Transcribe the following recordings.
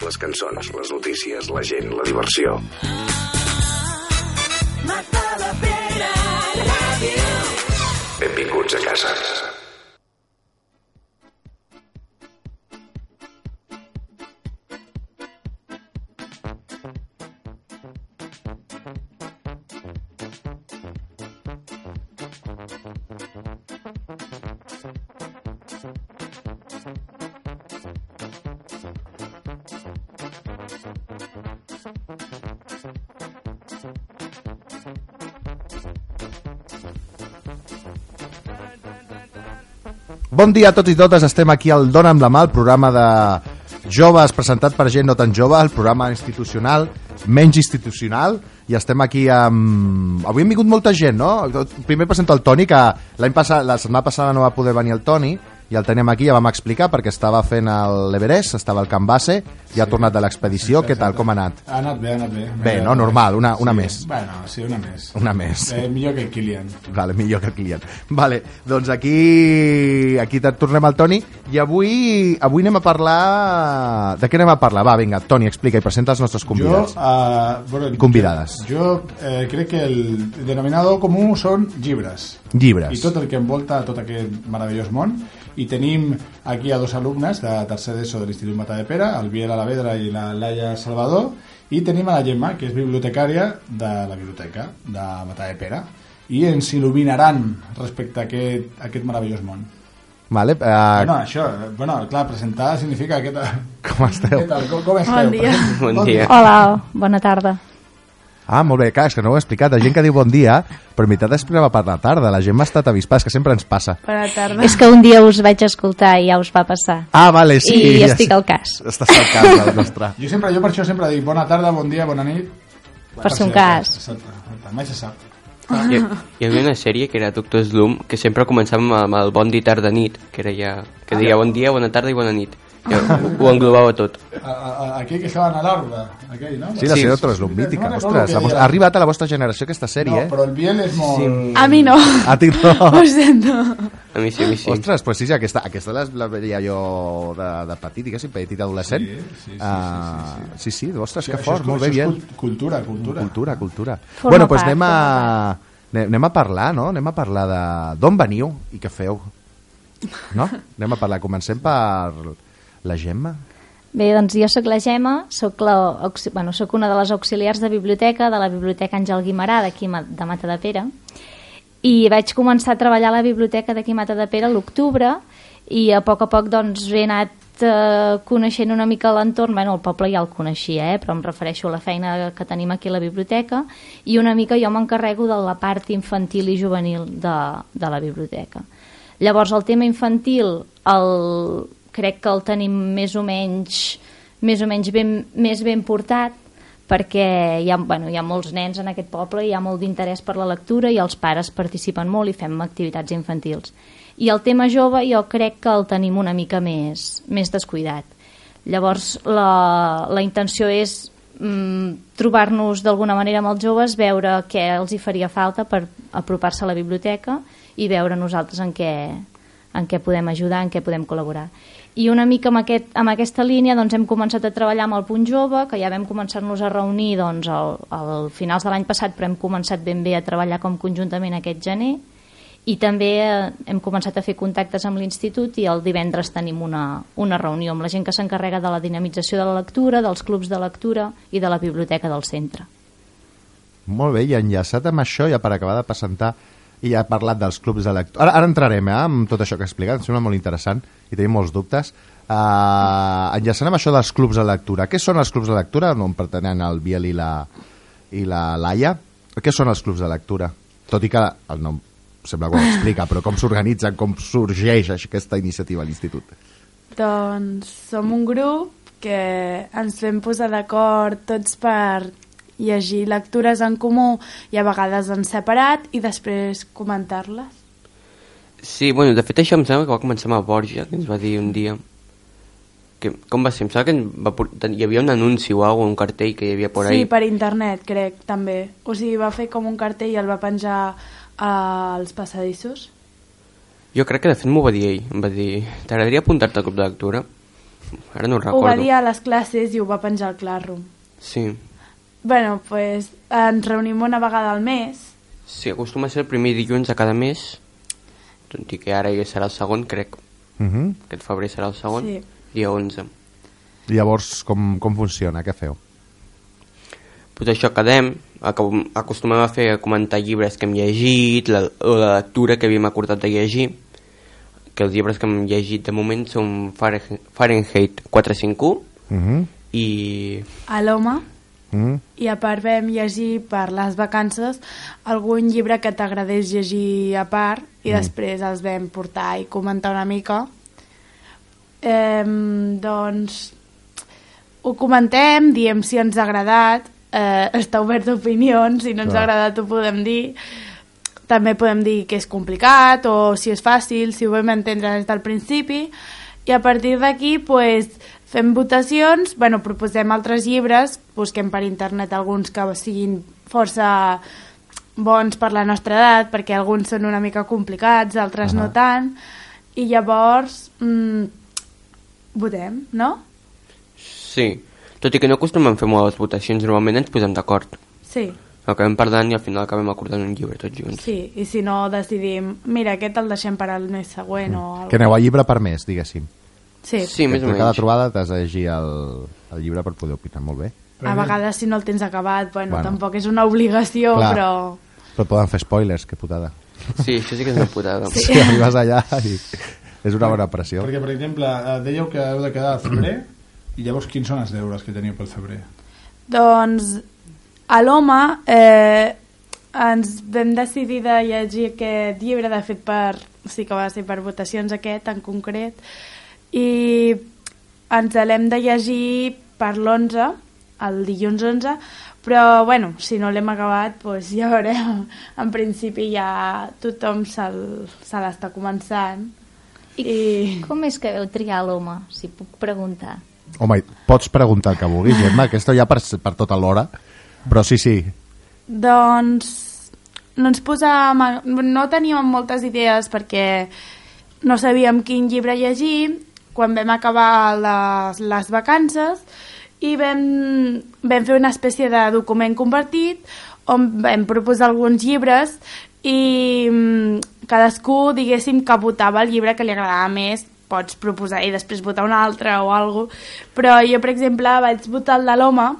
Les cançons, les notícies, la gent, la diversió. Benvinguts a casa. Bon dia a tots i totes, estem aquí al Dona amb la Mà, el programa de joves presentat per gent no tan jove, el programa institucional, menys institucional, i estem aquí amb... Avui hem vingut molta gent, no? Primer presento el Toni, que l'any passat, la setmana passada no va poder venir el Toni, i el tenim aquí, ja vam explicar, perquè estava fent l'Everest, estava al Camp Base, i ha tornat de l'expedició, què tal, com ha anat? Ha anat bé, ha anat bé. Bé, no? Normal, una, una sí. més. Bueno, sí, una més. Una més. Eh, millor que el Kilian. Vale, millor que el client. Vale, doncs aquí aquí tornem al Toni i avui avui anem a parlar... De què anem a parlar? Va, vinga, Toni, explica i presenta els nostres Jo, convidats. uh, bueno, I convidades. Jo eh, crec que el denominador comú són llibres. Llibres. I tot el que envolta tot aquest meravellós món. I tenim aquí a dos alumnes de tercer d'ESO de l'Institut Matadepera, el Biel Alavedra i la Laia Salvador, i tenim a la Gemma, que és bibliotecària de la biblioteca de Matadepera, i ens il·luminaran respecte a aquest, a aquest meravellós món. Vale, uh, Bueno, això, bueno, clar, presentar significa que... com esteu? Què tal? Com, com esteu? Bon dia. Bon dia. Hola, bona tarda. Ah, molt bé, clar, és que no ho he explicat. La gent que diu bon dia, però en veritat explica per la tarda. La gent m'ha estat avispada, és que sempre ens passa. Bona tarda. És que un dia us vaig escoltar i ja us va passar. Ah, vale, sí. I ja estic al cas. Estàs al cas del nostre. Jo sempre, jo per això sempre dic bona tarda, bon dia, bona nit. Per ser un cas. Exacte, exacte, mai se sap. Hi, hi havia una sèrie que era Doctor Slum que sempre començàvem amb el bon dia, tarda, nit que era ja, que deia bon dia, bona tarda i bona nit ho englobava tot A, a, a, aquell que estaven a l'arbre, aquell, no? Sí, la Sí. serie Otro és mítica. No Ostres, la ha arribat a la vostra generació aquesta sèrie, No, eh? però el Biel és molt... Sí. A mi no. A ti no. Ho sento. a mi sí, a mi sí Ostres, pues sí, sí, aquesta, aquesta la, la veia jo de, de petit, diguéssim, petit adolescent. Sí, sí, sí, Ah, sí, sí, ostres, que Això fort, és- molt bé, cult- Cultura, cultura. Cultura, cultura. Forma bueno, doncs part, anem a, anem anem a parlar, no? Anem a parlar de d'on veniu i què feu. No? Anem a parlar. Comencem per la Gemma. Bé, doncs jo sóc la Gemma, sóc, la, bueno, sóc una de les auxiliars de biblioteca de la Biblioteca Àngel Guimarà d'aquí de Mata de Pere i vaig començar a treballar a la biblioteca d'aquí Mata de Pere l'octubre i a poc a poc doncs he anat eh, coneixent una mica l'entorn, bueno, el poble ja el coneixia, eh, però em refereixo a la feina que tenim aquí a la biblioteca i una mica jo m'encarrego de la part infantil i juvenil de, de la biblioteca. Llavors el tema infantil el, crec que el tenim més o menys més o menys ben, més ben portat perquè hi ha, bueno, hi ha molts nens en aquest poble, hi ha molt d'interès per la lectura i els pares participen molt i fem activitats infantils. I el tema jove jo crec que el tenim una mica més, més descuidat. Llavors la, la intenció és mm, trobar-nos d'alguna manera amb els joves, veure què els hi faria falta per apropar-se a la biblioteca i veure nosaltres en què, en què podem ajudar, en què podem col·laborar. I una mica amb, aquest, amb aquesta línia doncs, hem començat a treballar amb el Punt Jove, que ja vam començar-nos a reunir doncs, al, al finals de l'any passat, però hem començat ben bé a treballar com conjuntament aquest gener, i també eh, hem començat a fer contactes amb l'institut i el divendres tenim una, una reunió amb la gent que s'encarrega de la dinamització de la lectura, dels clubs de lectura i de la biblioteca del centre. Molt bé, i enllaçat amb això, ja per acabar de presentar, i ha parlat dels clubs de lectura. Ara, ara entrarem eh, amb tot això que ha explicat, em sembla molt interessant i tenim molts dubtes. Uh, enllaçant amb això dels clubs de lectura, què són els clubs de lectura? No em pertanyen el Biel i la, i la Laia. Què són els clubs de lectura? Tot i que el nom sembla que ho explica, però com s'organitzen, com sorgeix aquesta iniciativa a l'institut? Doncs som un grup que ens vam posar d'acord tots per llegir lectures en comú i a vegades en separat i després comentar-les. Sí, bueno, de fet això em sembla que va començar amb el Borja, que ens va dir un dia que, com va ser? Em sembla que va, por- hi havia un anunci o alguna, un cartell que hi havia por sí, ahí. per internet, crec, també. O sigui, va fer com un cartell i el va penjar als passadissos. Jo crec que de fet m'ho va dir ell. Em va dir, t'agradaria apuntar-te al club de lectura? ara no ho ho va recordo. dir a les classes i ho va penjar al Classroom. Sí, Bueno, pues ens reunim una vegada al mes. sí, acostuma a ser el primer dilluns de cada mes, tot i que ara ja serà el segon, crec. Uh -huh. Aquest febrer serà el segon, Sí. dia 11. Llavors, com, com funciona? Què feu? pues això quedem, acostumem a fer a comentar llibres que hem llegit, la, la lectura que havíem acordat de llegir, que els llibres que hem llegit de moment són Fahrenheit Fahrenheit 451 Uh -huh. i a -huh. i a part vam llegir per les vacances algun llibre que t'agradés llegir a part i després els vam portar i comentar una mica eh, doncs ho comentem, diem si ens ha agradat eh, està obert d'opinions si no ens Clar. ha agradat ho podem dir també podem dir que és complicat o si és fàcil, si ho vam entendre des del principi i a partir d'aquí pues, fem votacions, bueno, proposem altres llibres, busquem per internet alguns que siguin força bons per la nostra edat, perquè alguns són una mica complicats, altres no tant, i llavors mm, votem, no? sí, tot i que no acostumem a fer moltes votacions, normalment ens posem d'acord. Sí, Acabem parlant i al final acabem acordant un llibre tots junts. sí, i si no decidim, mira, aquest el deixem per al mes següent o Que aneu a llibre per mes, diguéssim. Sí, Sí, més o Per cada menys. trobada t'has de llegir el, el llibre per poder opinar. Molt bé. a vegades si no el tens acabat, bueno, Bueno. tampoc és una obligació, Clar. però... Però poden fer spoilers, que putada. Sí, això sí que és una putada. Sí. Si arribes allà i és una bona pressió. Perquè, per exemple, eh, dèieu que heu de quedar al febrer i llavors quins són els deures que teniu pel febrer? Doncs a l'home eh, ens vam decidir de llegir aquest llibre, de fet per, sí que va ser per votacions aquest en concret, i ens l'hem de llegir per l'11, el dilluns 11, però bueno, si no l'hem acabat doncs ja veurem, en principi ja tothom se l'està començant. I, I- com és que veu triar l'home, si puc preguntar? Home, pots preguntar el que vulguis, Gemma, aquesta ja per, per tota l'hora, però sí, sí, Doncs no ens posàvem, a- no teníem moltes idees perquè no sabíem quin llibre llegir quan vam acabar les, les vacances i vam, vam fer una espècie de document compartit on vam proposar alguns llibres i mm, cadascú, diguéssim, que votava el llibre que li agradava més pots proposar i després votar un altre o alguna però jo, per exemple, vaig votar el de l'home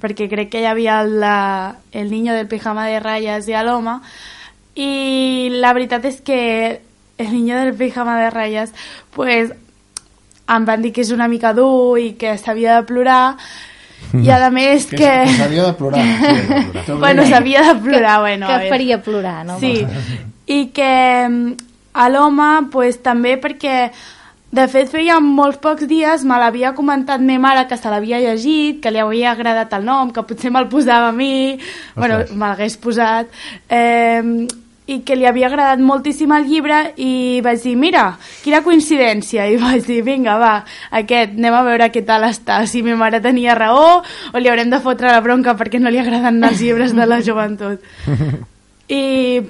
perquè crec que hi havia el, la, el niño del pijama de ratlles i l'home i la veritat és que el niño del pijama de ratlles pues, em van dir que és una mica dur i que s'havia de plorar i a més Que, que... s'havia de plorar. Sí, bueno, s'havia de plorar, bueno. que faria plorar, no? Sí, i que mm, a l'home pues, també perquè de fet feia molts pocs dies me l'havia comentat ma mare que se l'havia llegit, que li havia agradat el nom, que potser me'l posava a mi, bueno, me l'hagués posat, eh, i que li havia agradat moltíssim el llibre i vaig dir, mira, quina coincidència, i vaig dir, vinga, va, aquest, anem a veure què tal està, si ma mare tenia raó o li haurem de fotre la bronca perquè no li agraden els llibres de la joventut. I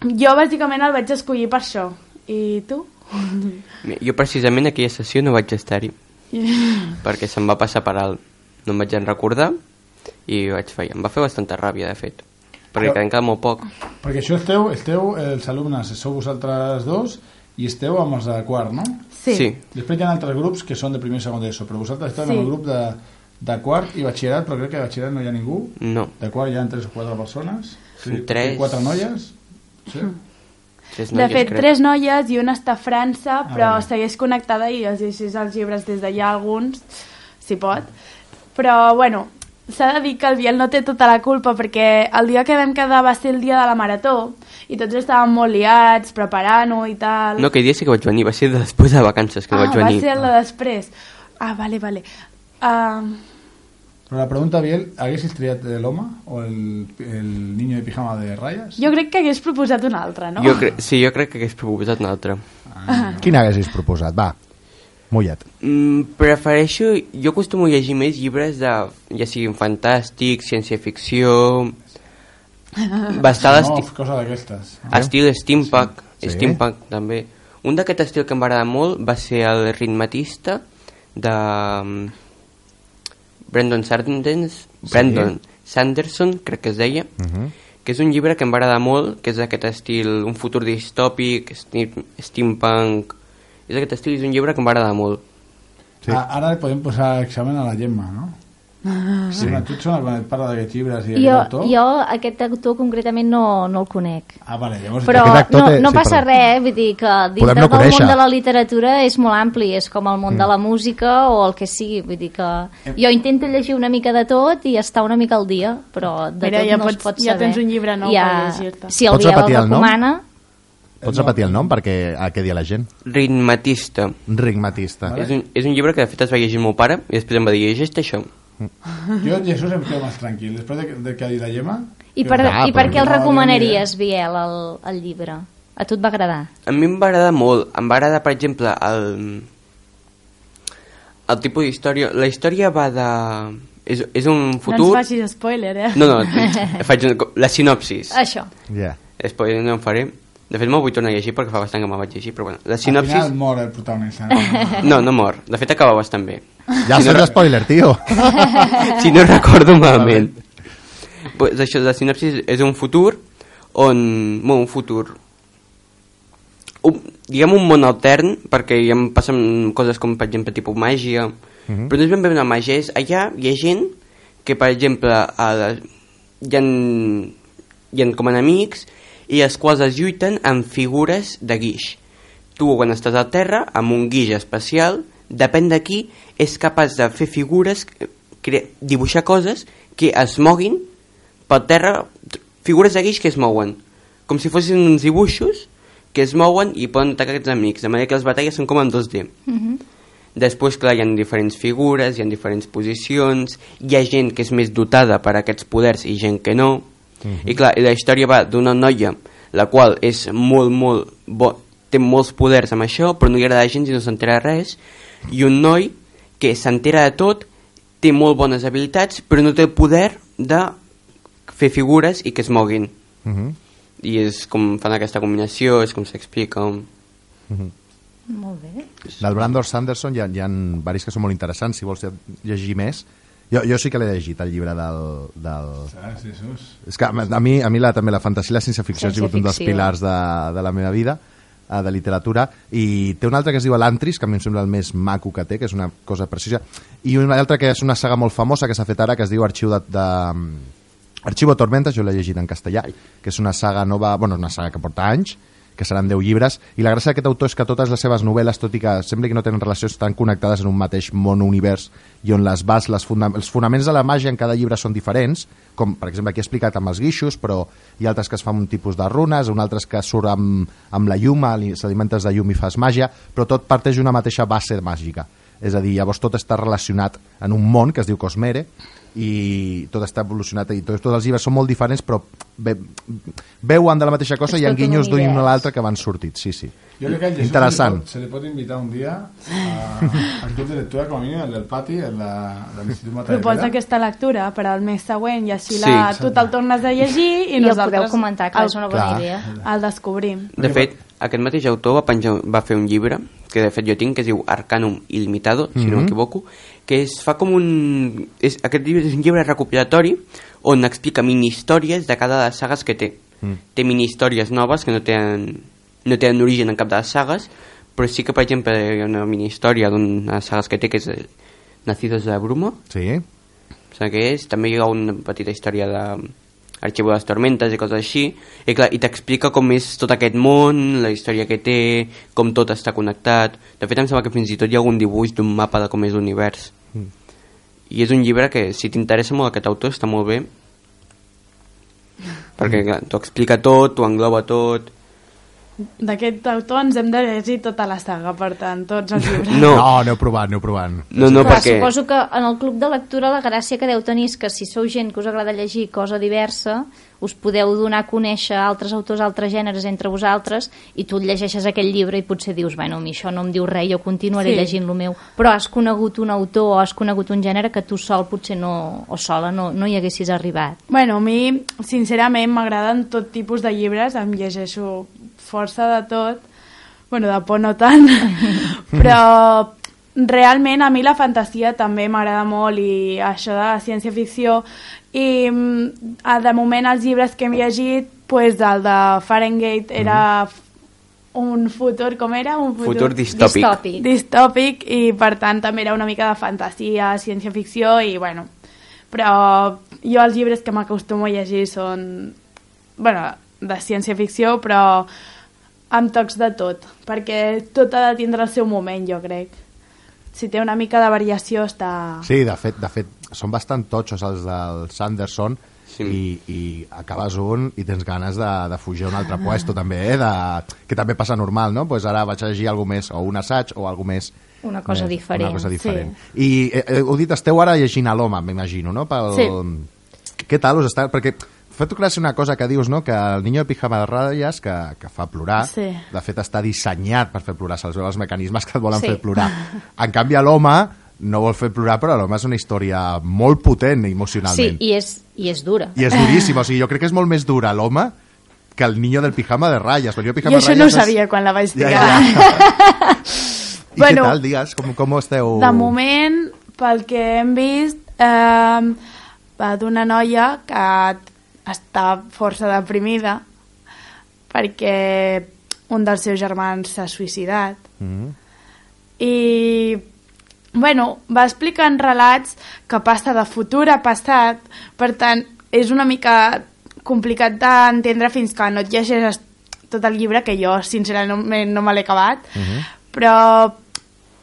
jo bàsicament el vaig escollir per això. I tu? Jo precisament aquella sessió no vaig estar-hi perquè se'm va passar per alt. No em vaig en recordar i vaig fer. Em va fer bastanta ràbia, de fet. Perquè Però- queda molt poc. Perquè això esteu, esteu, els alumnes, sou vosaltres dos i esteu amb els de quart, no? Sí. sí. Després hi ha altres grups que són de primer i segon d'ESO, però vosaltres esteu Sí. en el grup de, de quart i batxillerat, però crec que de batxillerat no hi ha ningú. No. De quart hi ha tres o quatre persones. Són tres. Quatre noies. Sí. Tres De noies, fet, crec. tres noies i una està a França, però vale. segueix connectada i els llegeix els llibres des d'allà alguns, si pot. Però, bueno, s'ha de dir que el Biel no té tota la culpa perquè el dia que vam quedar va ser el dia de la marató i tots estàvem molt liats, preparant-ho i tal. No, aquell dia sí que vaig venir. Va ser de després de vacances que ah, vaig venir. va ser el de després. Ah, vale, vale. Uh, Però la pregunta, Biel, haguessis triat l'home o el, el niño de pijama de ratlles? jo crec que hagués proposat un altre, no? Jo cre... Sí, jo crec que hagués proposat un altre. Quin haguessis proposat? Va, mullat. Mm, prefereixo... Jo acostumo a llegir més llibres de... ja siguin fantàstics, ciència-ficció... Bastant no, cosa d'aquestes. estil steampunk, Sí. steampunk també. Un d'aquest estil que em va agradar molt va ser el ritmatista de mm, Brandon Sanderson, Brandon Sanderson, crec que es deia, Mhm. que és un llibre que em va agradar molt, que és d'aquest estil, un futur distòpic, steam- steampunk... És aquest estil, és un llibre que em va agradar molt. Sí. A- Ara li podem posar examen a la Gemma, no? Sí. Una tutxona quan et parla d'aquests llibres i Jo, autor? jo aquest autor concretament no, no el conec. Ah, vale, llavors... Però actor no, té- no sí, passa perdó. res, eh? vull dir que dintre no del conèixer. món de la literatura és molt ampli, és com el món Mm. de la música o el que sigui, vull dir que jo intento llegir una mica de tot i estar una mica al dia, però de Mira, tot ja no es pots- pot ja saber. tens un llibre nou Ja- per llegir-te. Si el Pots Biel el repetir el Pots repetir el nom perquè a què dia la gent? Ritmatista. Ritmatista. És, un, és un llibre que de fet es va llegir el meu pare i després em va dir, llegeix això. Jo, Jesús, em quedo més tranquil. Després de, de que ha dit la Gemma... i per, Ah, i per però què el no, recomanaries, Biel, el, el llibre? A tu et va agradar? A mi em va agradar molt. Em va agradar, per exemple, el, el tipus d'història. La història va de... És, és un No futur... ens facis spoiler, eh? No, no, faig un, la sinopsis. Això. Yeah. Spoiler no en faré. De fet, me'l vull tornar a llegir perquè fa bastant que me'l vaig llegir, però bueno. La Al sinopsis... final mor el protagonista. No? No, no mor. De fet, acaba bastant bé. Ja Si no saps re- spoiler, tio. si no recordo malament. Pues això, la sinopsis és un futur on... Bueno, un futur... Un, diguem un món altern, perquè ja em passen coses com, per exemple, tipus màgia, Mhm. però no és ben bé una màgia, és allà hi ha gent que, per exemple, a la, hi, ha, hi ha com enemics i els quals es lluiten amb figures de guix. Tu, quan estàs al terra, amb un guix especial, depèn de qui, és capaç de fer figures, dibuixar coses que es moguin pel terra, figures de guix que es mouen, com si fossin uns dibuixos que es mouen i poden atacar aquests amics, de manera que les batalles són com en 2D. Després, clar, hi ha diferents figures, hi ha diferents posicions, hi ha gent que és més dotada per aquests poders i gent que no. I clar, i la història va d'una noia, la qual és molt, molt bo, té molts poders amb això, però no li agrada gens i no s'entera res, i un noi que s'entera de tot, té molt bones habilitats, però no té el poder de fer figures i que es moguin. Mhm. I és com fan aquesta combinació, és com s'explica... Molt bé. Del Brandon Sanderson hi ha, hi ha varis que són molt interessants, si vols llegir més. Jo, jo sí que l'he llegit, el llibre del... del... Saps, Jesús? És que a mi, a mi la, també la fantasia i la ciència-ficció ha sigut un dels pilars de, de la meva vida eh, de literatura. I té un altre que es diu Elantris que a mi em sembla el més maco que té que és una cosa precisa i un altre que és una saga molt famosa que s'ha fet ara que es diu Arxiu de, de Arxivo Tormentas, jo l'he llegit en castellà que és una saga nova, bueno, una saga que porta anys que seran 10 llibres, i la gràcia d'aquest autor és que totes les seves novel·les, tot i que sembla que no tenen relació, estan connectades en un mateix món univers i on les bas, les funda els fonaments de la màgia en cada llibre són diferents, com per exemple aquí he explicat amb els guixos, però hi ha altres que es fan un tipus de runes, un altres que surt amb, amb la llum, ali- s'alimentes de llum i fas màgia, però tot parteix d'una mateixa base màgica. És a dir, llavors tot està relacionat en un món que es diu Cosmere, i tot està evolucionat i tots, tots els llibres són molt diferents però ve, veuen de la mateixa cosa i hi ha tot un guinyos d'un a l'altre que van sortit, sí, sí. Jo crec que el Jesús Interessant. Se, li pot, se li pot invitar un dia a, al club de lectura, com a mínim, el del pati, el de, de l'Institut Mata de Proposa aquesta lectura per al mes següent i així Sí, la, exacte. tu te'l tornes a llegir i, I el nosaltres podeu comentar, que és una bona clar. idea. el descobrim. De fet, aquest mateix autor va, penjar, va fer un llibre, que de fet jo tinc, que es diu Arcanum Illimitado, si no Mhm. m'equivoco, que es fa com un... És, aquest llibre és un llibre recopilatori on explica mini-històries de cada de les sagues que té. Mm. Té mini-històries noves que no tenen, no tenen origen en cap de les sagues, però sí que, per exemple, hi ha una mini-història d'una de les sagues que té, que és Nacidos de la Bruma, Sí, em sembla que és, també hi ha una petita història de Arxivo de les Tormentes i coses així, i, clar, i t'explica com és tot aquest món, la història que té, com tot està connectat. De fet, em sembla que fins i tot hi ha algun dibuix d'un mapa de com és l'univers. Mm. I és un llibre que, si t'interessa molt aquest autor, està molt bé, perquè clar, t'ho explica tot, t'ho engloba tot... D'aquest autor ens hem de llegir tota la saga, per tant, tots els llibres. No, no aneu provant, aneu provant. no, no Clar, perquè... suposo que en el club de lectura la gràcia que deu tenir és que si sou gent que us agrada llegir cosa diversa, us podeu donar a conèixer altres autors, altres gèneres entre vosaltres, i tu llegeixes aquell llibre i potser dius, bueno, a mi això no em diu res, jo continuaré Sí. llegint lo meu. Però has conegut un autor o has conegut un gènere que tu sol potser no, o sola no, no hi haguessis arribat. Bueno, a mi, sincerament, m'agraden tot tipus de llibres, em llegeixo força de tot, bueno, de por no tant, però realment a mi la fantasia també m'agrada molt i això de la ciència-ficció i mm, de moment els llibres que hem llegit pues, el de Fahrenheit era un futur, com era? Un Futur distòpic. Distòpic. distòpic i per tant també era una mica de fantasia, ciència-ficció i bueno, però jo els llibres que m'acostumo a llegir són bueno, de ciència-ficció però amb tocs de tot perquè tot ha de tindre el seu moment jo crec si té una mica de variació està... Sí, de fet, de fet són bastant totxos els del Sanderson Sí. i, i acabes un i tens ganes de, de fugir a un altre puesto també, eh? de, que també passa normal, no? Pues ara vaig a llegir alguna més, o un assaig, o alguna més... Una cosa més, diferent, Una cosa sí. diferent. I eh, eh, heu dit, esteu ara llegint a l'home, m'imagino, no? Pel... Sí. Què tal us està... Perquè fa tu gràcia una cosa que dius, no? Que el niño de pijama de ratlles, que, que fa plorar, Sí. de fet està dissenyat per fer plorar, se'ls veu els mecanismes que et volen Sí. fer plorar. En canvi, a l'home no vol fer plorar, però l'home és una història molt potent Sí, emocionalment. i és, i és dura. I és duríssim, o sigui, jo crec que és molt més dura l'home que el niño del pijama de ratlles. El niño pijama Jo això no ho ratlles és- sabia quan la vaig triar. ja, ja. I Bueno, què tal, digues? Com, com esteu... De moment, pel que hem vist, eh, d'una noia que està força deprimida perquè un dels seus germans s'ha suïcidat. Mm. I, bueno, va explicant relats que passa de futur a passat, per tant, és una mica complicat d'entendre fins que no et llegeixes tot el llibre, que jo, sincerament, no me l'he acabat, però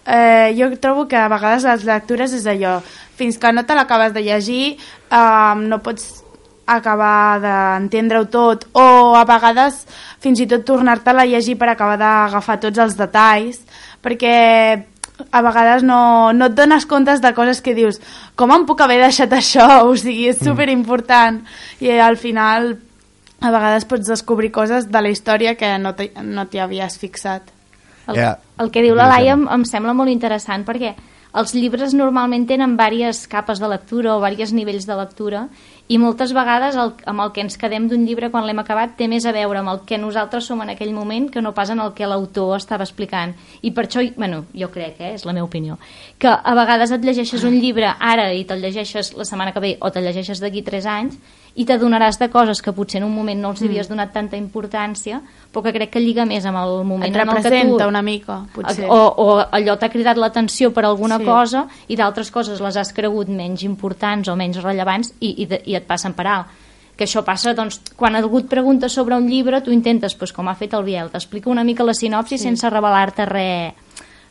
eh, jo trobo que a vegades les lectures és allò, fins que no te l'acabes de llegir eh, no pots acabar d'entendre-ho tot o a vegades fins i tot tornar-te-la a llegir per acabar d'agafar tots els detalls perquè a vegades no, no et dones comptes de coses que dius com em puc haver deixat això? O sigui, és superimportant i al final a vegades pots descobrir coses de la història que no t'hi no havies fixat. El, Ja. el que diu la Laia em, em sembla molt interessant perquè els llibres normalment tenen diverses capes de lectura o diversos nivells de lectura i moltes vegades el, amb el que ens quedem d'un llibre quan l'hem acabat té més a veure amb el que nosaltres som en aquell moment que no pas en el que l'autor estava explicant. I per això, bueno, jo crec, eh, és la meva opinió que a vegades et llegeixes un llibre ara i te'l llegeixes la setmana que ve o te'l llegeixes d'aquí 3 anys i t'adonaràs de coses que potser en un moment no els havies donat tanta importància però que crec que lliga més amb el moment en el que tu representa una mica, potser. o, o allò t'ha cridat l'atenció per alguna Sí. cosa i d'altres coses les has cregut menys importants o menys rellevants i, i, de, i et passen per alt que això passa, doncs, quan algú et pregunta sobre un llibre, tu intentes, doncs, com ha fet el Biel, t'explica una mica la sinopsi sí. sense revelar-te res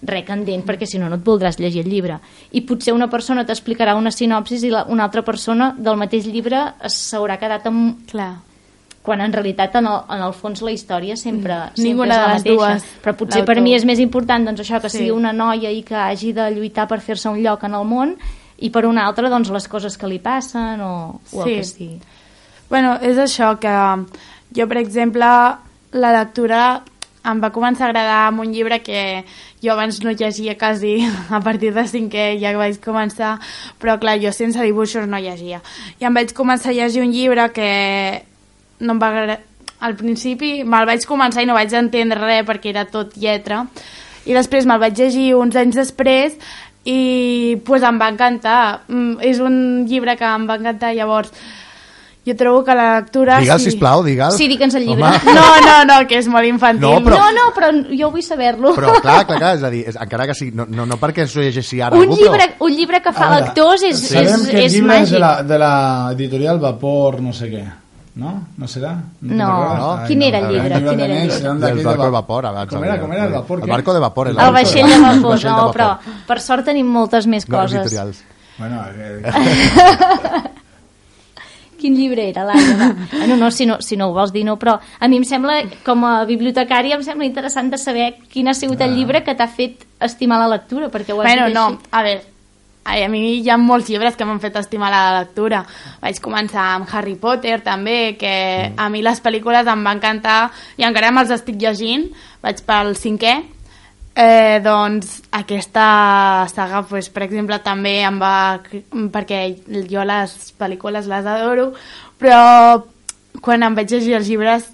re candent, perquè si no no et voldràs llegir el llibre. I potser una persona t'explicarà una sinopsis i la, una altra persona del mateix llibre s'haurà quedat amb, Clar. quan en realitat en el, en el fons la història sempre, sempre Ninguna és la mateixa. dues, Però potser per mi és més important doncs, això que Sí. sigui una noia i que hagi de lluitar per fer-se un lloc en el món i per una altra doncs, les coses que li passen o, o Sí. el que sigui. Bueno, és això que jo, per exemple, la lectura em va començar a agradar amb un llibre que jo abans no llegia quasi, a partir de cinquè ja vaig començar, però clar, jo sense dibuixos no llegia. I em vaig començar a llegir un llibre que no em va agradar... Al principi me'l vaig començar i no vaig entendre res perquè era tot lletra, i després me'l vaig llegir uns anys després i pues, em va encantar. Mm, és un llibre que em va encantar, llavors jo trobo que la lectura... Digue'l, sisplau, digue'l. Sí, digue'ns el llibre. Home. No, no, no, que és molt infantil. No, però- No, no, però jo vull saber-lo. Però clar, clar, clar, és a dir, és, encara que sí, no, no, no perquè s'ho llegeixi ara Un algú, llibre, però... un llibre que fa A veure, lectors és, és, Sabem que el és llibre és de la, de la editorial Vapor no sé què, no? No serà? No. recordes? No. Quin era el llibre? Quin era el llibre? d'aquell barco de va- vapor, abans. Com era, com era el vapor? El barco de vapor. El vaixell de vapor, no, però per sort tenim moltes més No, coses. editorials. Bueno, eh, Quin llibre era, Laia? Va. Ah, no, no, si no, si no ho vols dir, no, però a mi em sembla, com a bibliotecària, em sembla interessant de saber quin ha sigut el llibre que t'ha fet estimar la lectura, perquè ho has Bueno, dit no, així. a veure, ai, a mi hi ha molts llibres que m'han fet estimar la lectura. Vaig començar amb Harry Potter, també, que a mi les pel·lícules em van encantar i encara me'ls estic llegint. Vaig pel cinquè. Eh, doncs aquesta saga, pues, per exemple, també em va... perquè jo les pel·lícules les adoro, però quan em vaig llegir els llibres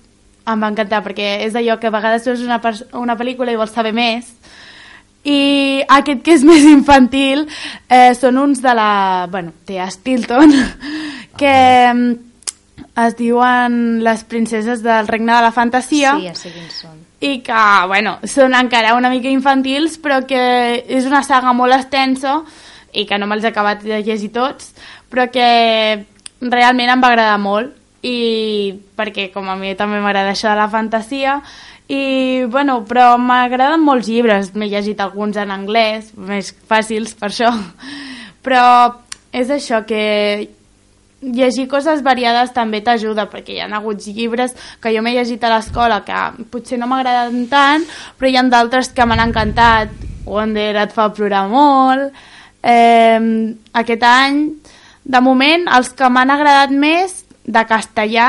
em va encantar, perquè és allò que a vegades veus una, una pel·lícula i vols saber més, i aquest que és més infantil eh, són uns de la... bueno, Thea Stilton que mm, es diuen les princeses del regne de la fantasia. Sí, ja sé quins són. i que, bueno, són encara una mica infantils, però que és una saga molt extensa i que no me'ls he acabat de llegir tots, però que realment em va agradar molt i perquè com a mi també m'agrada això de la fantasia. I bueno, però m'agraden molts llibres. M'he llegit alguns en anglès més fàcils per això. Però és això que llegir coses variades també t'ajuda perquè hi ha hagut llibres que jo m'he llegit a l'escola que potser no m'agraden tant però hi ha d'altres que m'han encantat. Wonder et fa plorar molt. Eh, aquest any de moment els que m'han agradat més de castellà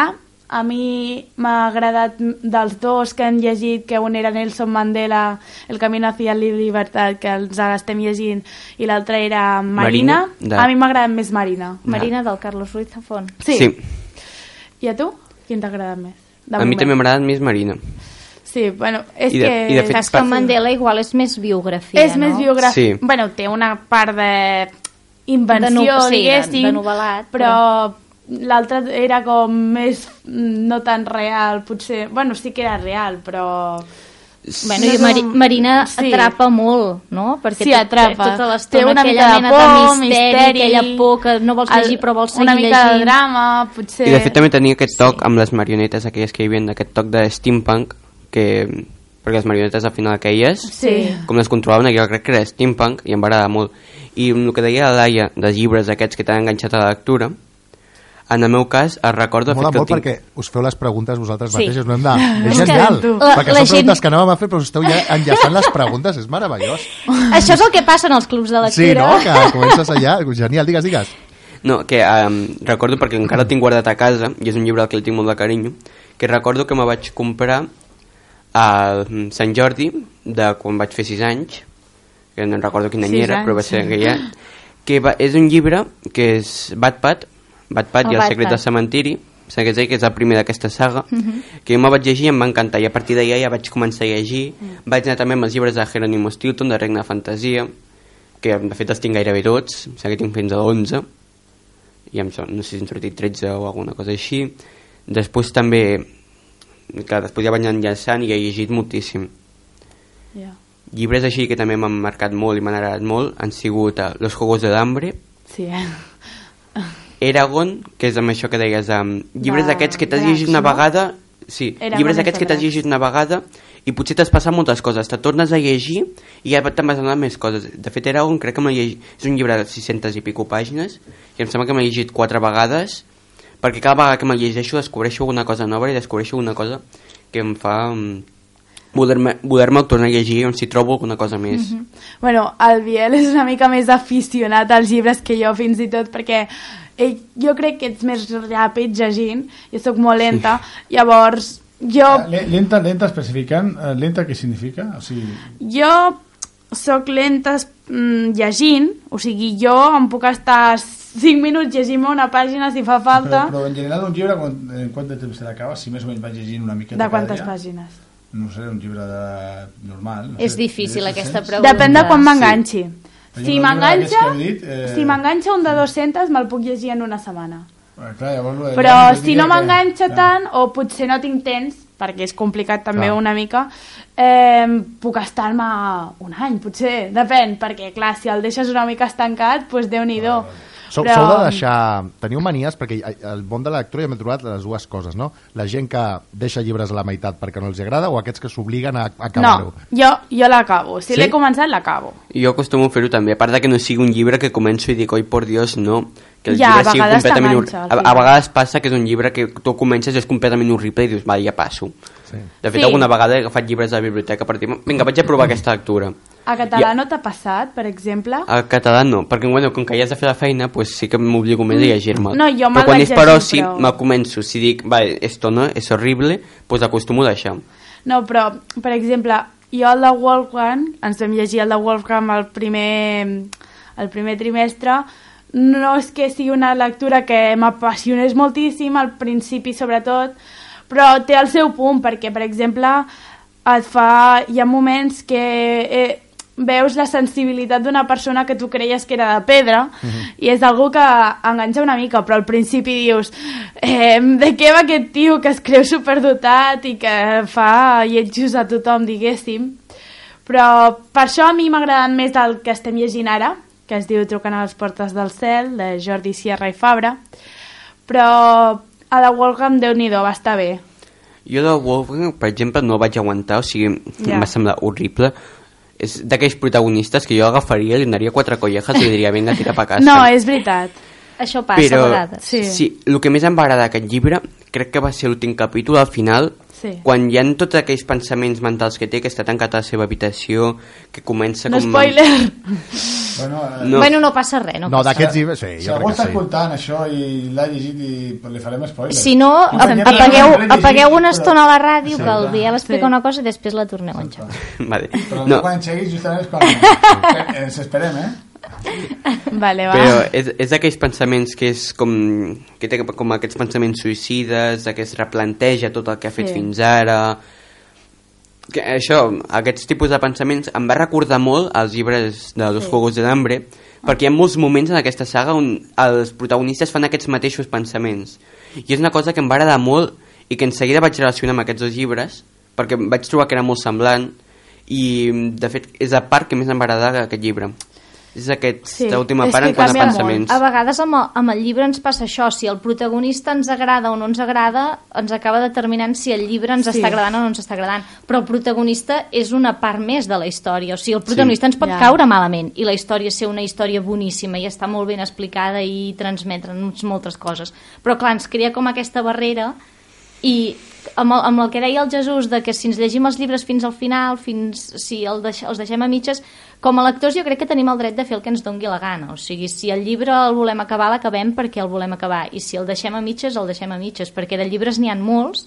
a mi m'ha agradat dels dos que han llegit, que un era Nelson Mandela, El camino hacia la libertad, que els estem llegint, i l'altre era Marina. Marina, de- A mi m'ha agradat més Marina. Marina del Carlos Ruiz Zafón. Sí. sí. I a tu? Quin t'ha agradat més? De A mi moment. també m'ha agradat més Marina. Sí, bueno, és I de- que... i de fet, Saps que Mandela igual és més biografia, és no? més biogràfic. Sí. Bueno, té una part de invenció, De no- sí, de- diguéssim, de novel·lat, però l'altre era com més mm, no tan real, potser... Bueno, sí que era real, però... Bueno, No i Mari un- Marina sí. atrapa molt, no? Perquè Sí, tot- atrapa. tota Té l'estona una aquella mica de mena por, de misteri, misteri, aquella por que no vols llegir el- però vols seguir Una mica llegint. de drama, potser... I de fet també tenia aquest toc amb les marionetes aquelles que hi havia, aquest toc de steampunk, que, perquè les marionetes al final aquelles, Sí. com les controlaven, jo crec que era steampunk i em va agradar molt. I amb el que deia la Laia, dels llibres aquests que t'han enganxat a la lectura, en el meu cas, es recordo... Mola molt el tinc- perquè us feu les preguntes vosaltres Sí. mateixos, no hem de... És genial, la- perquè la són gent- preguntes que anàvem a fer, però us esteu ja enllaçant les preguntes, és meravellós. Això és el que passa en els clubs de lectura. Sí, no? Que comences allà, genial, digues, digues. No, que um, recordo perquè encara el tinc guardat a casa i és un llibre al que li tinc molt de carinyo que recordo que me vaig comprar a Sant Jordi de quan vaig fer 6 anys que no recordo quin any era però va anys, ser ja que va, és un llibre que és Batpat Batpat i El secret del cementiri segueix que és el primer d'aquesta saga Mhm. que jo me vaig llegir i em va encantar i a partir d'allà ja vaig començar a llegir Mm. vaig anar també amb els llibres de Jerónimo Stilton de Regne de Fantasia que de fet els tinc gairebé tots em sembla que tinc fins a 11 i em son, no sé si han sortit 13 o alguna cosa així després també que després ja vaig enllaçant i he llegit moltíssim Ja. llibres així que també m'han marcat molt i m'han agradat molt han sigut uh, Los Juegos del Hambre Sí, eh? Eragon, que és amb això que deies um, llibres d'aquests que t'has llegit una vegada sí, Eragon llibres d'aquests que t'has llegit una vegada i potser t'has passat moltes coses te tornes a llegir i ja te'n vas anar més coses. De fet Eragon crec que llegit és un llibre de 600 i pico pàgines i em sembla que m'he llegit quatre vegades perquè cada vegada que me'l llegeixo descobreixo una cosa nova i descobreixo una cosa que em fa um, voler-me voler tornar a llegir on si trobo alguna cosa més Mhm. Bueno, el Biel és una mica més aficionat als llibres que jo fins i tot perquè ell, jo crec que ets més ràpid llegint, jo sóc molt lenta, llavors jo, Le- Lenta, lenta especificant, eh, lenta què significa? O sigui, jo sóc lenta mm, llegint, o sigui, jo em puc estar 5 minuts llegint una pàgina si fa però, falta. però en general un llibre, quan, en quant de temps se l'acaba? Si més o menys vaig llegint una miqueta De quantes cada dia? pàgines? No sé, un llibre de... normal. No És sé, difícil 200? aquesta pregunta. Depèn de quan m'enganxi. Però Si m'enganxa, que eh, si m'enganxa un de 200 me'l puc llegir en una setmana. Eh, Clar, llavors, Però si no que- m'enganxa clar. tant, o potser no tinc temps, perquè és complicat també Clar. una mica, eh, puc estar-me un any, potser, depèn, perquè clar, si el deixes una mica estancat, doncs Déu-n'hi-do. Sou, Però- sou de deixar... Teniu manies, perquè al món de la lectura ja m'he trobat les dues coses, no? La gent que deixa llibres a la meitat perquè no els agrada o aquests que s'obliguen a, a No, acabar-ho. jo, jo l'acabo. Si Sí? l'he començat, l'acabo. Jo acostumo a fer-ho també, a part de que no sigui un llibre que començo i dic, oi, por Dios, no. Que el Ja, llibre a sigui vegades completament... A, a vegades passa que és un llibre que tu comences i és completament horrible i dius, va, ja passo. Sí. De fet, Sí. alguna vegada he agafat llibres a la biblioteca per dir, vinga, vaig a provar aquesta lectura. A català Jo- no t'ha passat, per exemple? Al català no, perquè bueno, com que ja has de fer la feina, pues sí que m'obligo més a llegir-me'l. No, jo Però quan és per oci, però- me'l començo. Si dic, va, esto no, és horrible, pues acostumo a deixar. No, però, per exemple, jo el de Wolfgang, ens vam llegir el de Wolfgang el primer, el primer trimestre, no és que sigui una lectura que m'apassionés moltíssim, al principi sobretot, però té el seu punt, perquè, per exemple, et fa, hi ha moments que eh, veus la sensibilitat d'una persona que tu creies que era de pedra i és algú que enganxa una mica, però al principi dius eh, de què va aquest tio que es creu superdotat i que fa lletjos a tothom, diguéssim. Però per això a mi m'ha agradat més el que estem llegint ara, que es diu Trucant a les portes del cel, de Jordi Sierra i Fabra. Però a la Wolfgang, déu nhi va estar bé. Jo de Wolfgang, per exemple, no vaig aguantar, o sigui, Ja. em va semblar horrible. És d'aquells protagonistes que jo agafaria, li donaria quatre collejas i li diria vinga, tira pa casa. No, és veritat. Això passa Però, a vegades. Sí. sí, el que més em va agradar d'aquest llibre crec que va ser l'últim capítol, al final, Sí. quan hi ha tots aquells pensaments mentals que té, que està tancat a la seva habitació, que comença No com... spoiler! Bueno, eh, No. Bueno, no passa res, no, No, d'aquests llibres... Sí, si jo algú està sí. escoltant això i l'ha llegit i li farem spoilers. Si no, apagueu, apagueu una estona a la ràdio, que el. Biel explica Sí. una cosa i després la torneu a enxamar. Vale. Però no. No, quan enxeguis justament és quan ens esperem, eh? Vale, va. però és, és d'aquells pensaments que és com, que té com aquests pensaments suïcides, de que es replanteja tot el que ha fet Sí. fins ara... Que això, aquests tipus de pensaments em va recordar molt als llibres de Los Sí. Juegos de l'Hambre, perquè hi ha molts moments en aquesta saga on els protagonistes fan aquests mateixos pensaments. I és una cosa que em va agradar molt i que en seguida vaig relacionar amb aquests dos llibres, perquè vaig trobar que era molt semblant i, de fet, és la part que més em va agradar d'aquest llibre. És aquesta Sí, última és part que en quant a canvia molt. pensaments. A vegades amb el, amb el llibre ens passa això, si el protagonista ens agrada o no ens agrada, ens acaba determinant si el llibre ens Sí. està agradant o no ens està agradant. Però el protagonista és una part més de la història, o sigui, el protagonista ens pot Ja. caure malament i la història ser una història boníssima i està molt ben explicada i transmetre'ns moltes coses. Però clar, ens crea com aquesta barrera i amb el, amb el que deia el Jesús de que si ens llegim els llibres fins al final, fins si el deix, els deixem a mitges, com a lectors jo crec que tenim el dret de fer el que ens dongui la gana. O sigui, si el llibre el volem acabar, l'acabem perquè el volem acabar. I si el deixem a mitges, el deixem a mitges, perquè de llibres n'hi han molts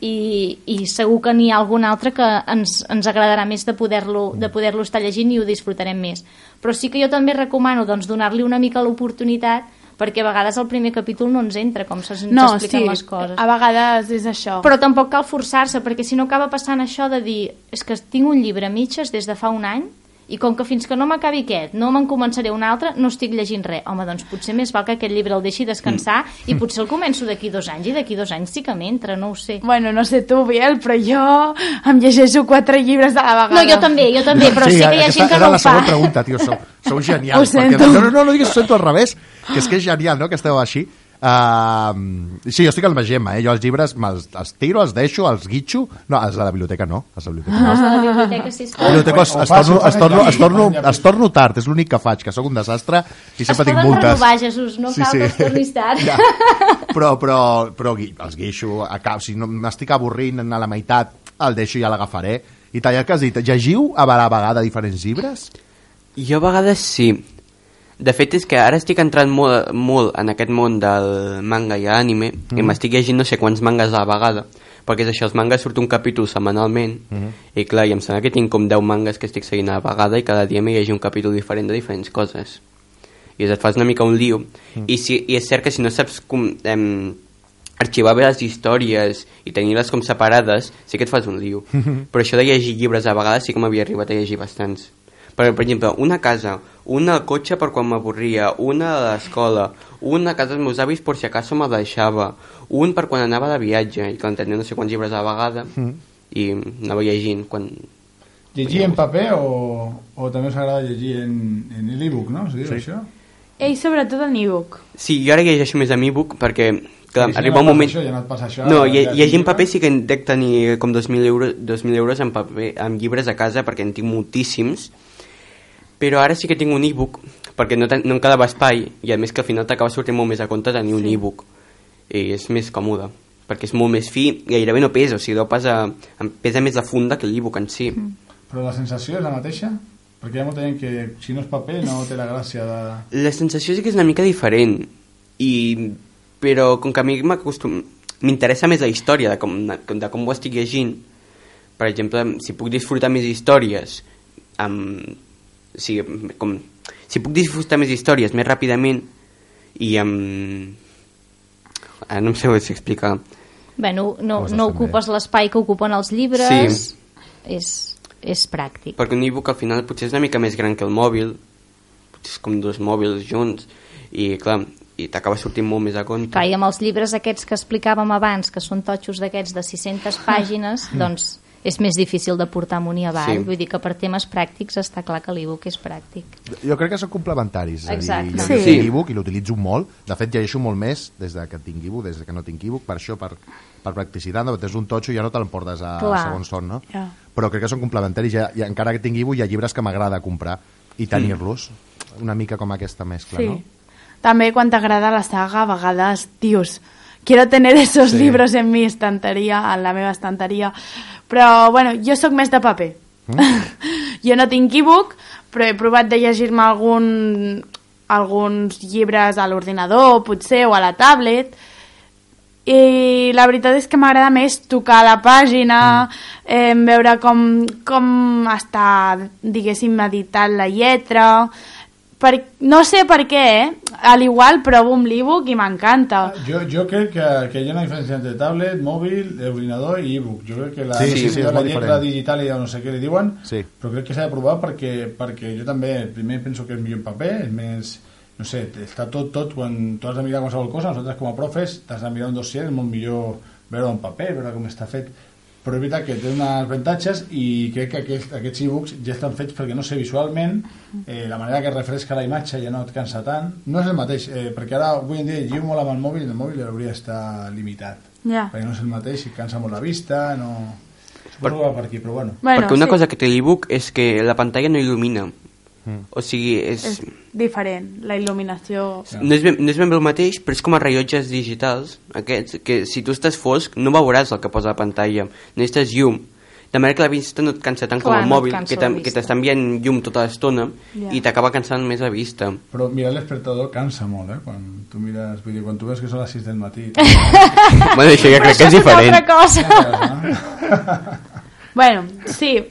i, i segur que n'hi ha algun altre que ens, ens agradarà més de poder-lo de poder estar llegint i ho disfrutarem més. Però sí que jo també recomano doncs, donar-li una mica l'oportunitat perquè a vegades el primer capítol no ens entra, com se'ns no, expliquen sí, les coses. a vegades és això. Però tampoc cal forçar-se, perquè si no acaba passant això de dir és que tinc un llibre a mitges des de fa un any i com que fins que no m'acabi aquest no me'n començaré un altre, no estic llegint res. Home, doncs potser més val que aquest llibre el deixi descansar Mm. i potser el començo d'aquí dos anys i d'aquí dos anys sí que m'entra, no ho sé. Bueno, no sé tu, Biel, però jo em llegeixo quatre llibres a la vegada. No, jo també, jo també, però sí, que hi ha gent que era no la ho fa. següent pregunta, tio, sou, sou genials. Ho sento. Perquè, no, no, no, no diguis ho sento al revés, que és que és genial, no?, que esteu així. Uh, sí, jo estic la Gemma, eh? jo els llibres me'ls els tiro, els deixo, els guitxo... No, els de la biblioteca no, els de la biblioteca no. Els de la biblioteca, sí, sí. biblioteca es, es, torno, es, torno, es, torno, es torno tard, és l'únic que faig, que sóc un desastre i Es sempre tinc poden multes. renovar, Jesús, no cal que els tornis tard. Ja. Però, però, però gui- els guixo, a cap, si no m'estic avorrint a la meitat, el deixo i ja l'agafaré. I tal, el que has dit, llegiu a la vegada diferents llibres? Jo a vegades sí. De fet, és que ara estic entrant molt, molt en aquest món del manga i anime mm. i m'estic llegint no sé quants mangas a la vegada perquè és això, els mangas surt un capítol setmanalment mm. i clar, i em sembla que tinc com 10 mangas que estic seguint a la vegada i cada dia m'hi llegir un capítol diferent de diferents coses i et fas una mica un lío mm. I, si, i és cert que si no saps com, em, arxivar bé les històries i tenir-les com separades sí que et fas un lío però això de llegir llibres a vegades sí que m'havia arribat a llegir bastants per, per exemple, una casa, una cotxe per quan m'avorria, una a l'escola, una a casa dels meus avis per si acaso me deixava, un per quan anava de viatge, i que en tenia no sé quants llibres a la vegada, mm. i anava llegint quan... Llegir en paper o, o també us agrada llegir en, en l'e-book, no? Sí. això? Ell sobretot en e-book. Sí, jo ara llegeixo més en e-book perquè clar, si arriba no un moment... Això, ja no et passa això, no, lle tens llegir en paper sí que en dec tenir com 2.000 euros, 2.000 euros en, paper, en llibres a casa perquè en tinc moltíssims, però ara sí que tinc un e-book perquè no, no em quedava espai i a més que al final t'acaba sortint molt més a compte tenir un Sí. e-book i és més còmode perquè és molt més fi, gairebé no pesa o sigui, deu pesar, em pesa més la funda que l'e-book en si mm. Però la sensació és la mateixa? Perquè hi ha molta gent que si no és paper no té la gràcia de... la sensació sí que és una mica diferent i però com que a mi m'acostum m'interessa més la història de com, de, de com ho estic llegint per exemple, si puc disfrutar més històries amb, o sigui, com, si puc disfrutar més històries més ràpidament i amb ara no em sé si explicar Bé, no, no, no ocupes l'espai que ocupen els llibres, és, és pràctic. Perquè un e-book al final potser és una mica més gran que el mòbil, potser és com dos mòbils junts, i clar, i t'acaba sortint molt més a compte. Clar, i amb els llibres aquests que explicàvem abans, que són totxos d'aquests de 600 pàgines, doncs és més difícil de portar amunt i avall. Sí. Vull dir que per temes pràctics està clar que l'e-book és pràctic. Jo crec que són complementaris. és a dir, Exacte. Jo Sí. sí. tinc e-book i l'utilitzo molt. De fet, llegeixo molt més des de que tinc e-book, des de que no tinc e-book, per això, per, per practicitat. No? És un totxo i ja no te l'emportes a Clar. segons son, no? Ja. Però crec que són complementaris. Ja, ja, encara que tinc e-book, hi ha llibres que m'agrada comprar i tenir-los. Una mica com aquesta mescla, Sí. no? També quan t'agrada la saga, a vegades dius, quiero tener esos Sí. libros en mi estanteria, en la meva estanteria. Però, bueno, jo sóc més de paper. Mm. jo no tinc e-book, però he provat de llegir-me algun, alguns llibres a l'ordinador, potser, o a la tablet, i la veritat és que m'agrada més tocar la pàgina, mm. eh, veure com, com està, diguéssim, editat la lletra... Per, no sé per què, eh? Al igual provo amb l'e-book i m'encanta. Jo, jo crec que, que hi ha una diferència entre tablet, mòbil, ordinador i e-book. Jo crec que la, Sí, sí, sí, la lletra diferent. digital i no sé què li diuen, Sí. però crec que s'ha de provar perquè, perquè jo també primer penso que és millor en paper, és més no sé, està tot, tot, quan tu has de mirar qualsevol cosa, nosaltres com a profes t'has de mirar un dossier, és molt millor veure en paper, veure com està fet però és veritat que té uns avantatges i crec que aquest, aquests e-books ja estan fets perquè, no sé, visualment eh, la manera que refresca la imatge ja no et cansa tant. No és el mateix, eh, perquè ara avui en dia lliu molt amb el mòbil i el mòbil hauria d'estar limitat. Ja. perquè no és el mateix i cansa molt la vista no... suposo que va per aquí, però bueno. Bueno, Perquè una sí, cosa que té l'e-book és que la pantalla no il·lumina. O sigui, és, és diferent, la il·luminació... no, és ben, no és ben bé el mateix, però és com a rellotges digitals, aquests, que si tu estàs fosc no veuràs el que posa a la pantalla. Necessites llum. De manera que la vista no et cansa tant com Clar, el no mòbil, que que t'està enviant llum tota l'estona Ja. i t'acaba cansant més la vista. però mirar l'espertador cansa molt, eh? Quan tu mires, vull dir, quan tu veus que són les 6 del matí... bueno, això ja crec que és Una diferent. altra cosa. Bueno, sí,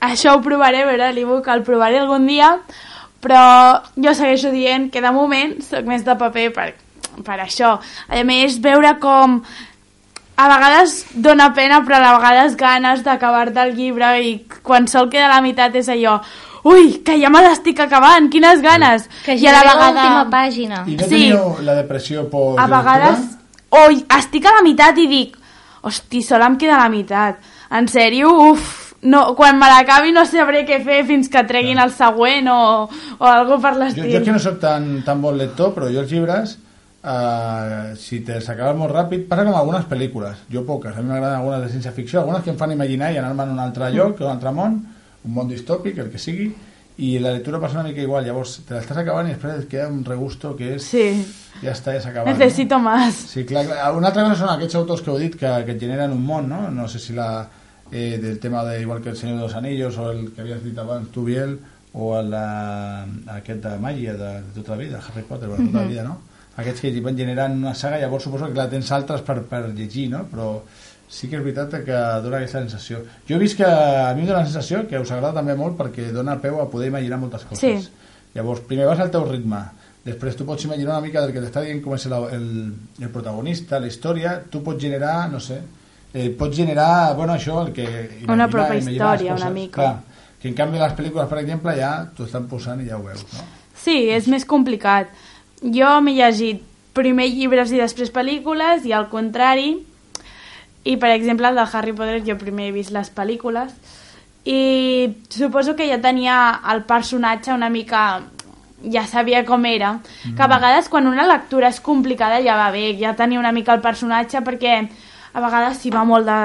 això ho provaré, a veure, l'e-book el provaré algun dia, però jo segueixo dient que de moment sóc més de paper per, per això. A més, veure com a vegades dona pena, però a vegades ganes d'acabar-te el llibre i quan sol queda la meitat és allò ui, que ja me l'estic acabant, quines ganes! Que I a la ja vegada... l'última pàgina. I no Sí. teníeu la depressió por a vegades oi, estic a la meitat i dic hosti, sola em queda la meitat en sèrio, uf no, quan me l'acabi no sabré què fer fins que treguin el següent o, o algo per Jo, l'estil jo que no sóc tan, tan bon lector, però jo els llibres, eh, si te'ls acabes molt ràpid, passa com algunes pel·lícules. Jo poques, a mi m'agraden algunes de ciència-ficció, algunes que em fan imaginar i anar-me a un altre lloc, un altre món, un món distòpic, el que sigui, i la lectura passa una mica igual. Llavors, te l'estàs acabant i després et queda un regusto que és... sí, Ja està, ja s'ha acabat. necesito más Sí, clar, clar. Una altra cosa són aquests autors que heu dit que, que generen un món, no? No sé si la, eh, del tema de igual que el Senyor de los Anillos o el que havies dit abans, tu, Biel, o el, eh, aquest de màgia de, de tota la vida, Harry Potter, bueno, tota la vida, no? Aquests que van generant una saga, llavors suposo que la tens altres per, per llegir, no? Però sí que és veritat que dona aquesta sensació. Jo he vist que a mi em dona la sensació que us agrada també molt perquè dona peu a poder imaginar moltes coses. Sí. Llavors, primer vas al teu ritme, després tu pots imaginar una mica del que t'està dient com és el, el, el protagonista, la història, tu pots generar, no sé, eh, pots generar, bueno, això, el que... Una pròpia les història, una mica. Clar, que en canvi les pel·lícules, per exemple, ja t'ho estan posant i ja ho veus, no? Sí, és més complicat. Jo m'he llegit primer llibres i després pel·lícules i al contrari. I, per exemple, el de Harry Potter jo primer he vist les pel·lícules i suposo que ja tenia el personatge una mica ja sabia com era, que a vegades quan una lectura és complicada ja va bé, ja tenia una mica el personatge perquè a vegades s'hi va molt de,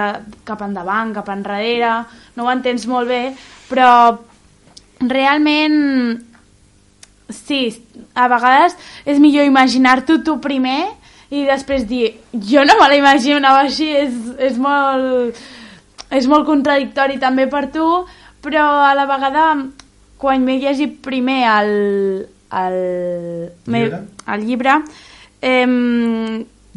cap endavant, cap enrere, no ho entens molt bé, però realment sí, a vegades és millor imaginar-t'ho tu primer i després dir, jo no me la imaginava així, és, és molt és molt contradictori també per tu, però a la vegada quan m'he llegit primer el, el, Llibre? el llibre eh,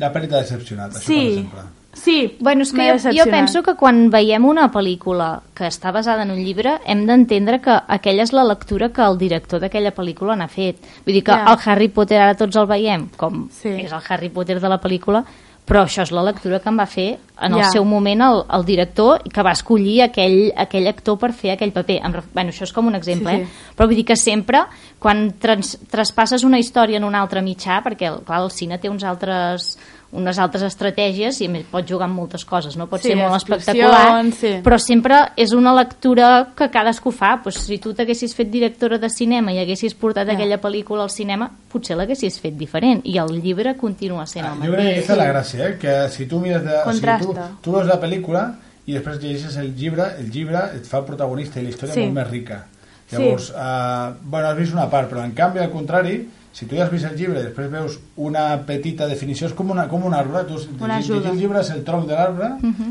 La pel·li t'ha decepcionat, això, sí, per exemple. Sí Bueno, és que jo, jo penso que quan veiem una pel·lícula que està basada en un llibre hem d'entendre que aquella és la lectura que el director d'aquella pel·lícula n'ha fet. Vull dir que Ja. el Harry Potter ara tots el veiem, com Sí. és el Harry Potter de la pel·lícula, però això és la lectura que em va fer en el Ja. seu moment el, el director que va escollir aquell, aquell actor per fer aquell paper. Em, bueno, això és com un exemple, Sí, sí. eh? però vull dir que sempre, quan trans, traspasses una història en un altre mitjà, perquè clar, el cine té uns altres, unes altres estratègies i a més pot jugar amb moltes coses, no? pot Sí, ser molt espectacular, sí. però sempre és una lectura que cadascú fa. Pues, si tu t'haguessis fet directora de cinema i haguessis portat Ja. aquella pel·lícula al cinema, potser l'haguessis fet diferent i el llibre continua sent el Ah, crec que mateix. aquesta és la gràcia, eh? que si tu mires de, o sigui, tu, Contrasta. tu veus la pel·lícula i després llegeixes el llibre, el llibre et fa el protagonista i la història Sí. molt més rica. Sí. Llavors, eh, bueno, has vist una part, però en canvi, al contrari, si tu ja has vist el llibre i després veus una petita definició, és com, una, com un arbre, tu llegir ajuda. el llibre és el tronc de l'arbre,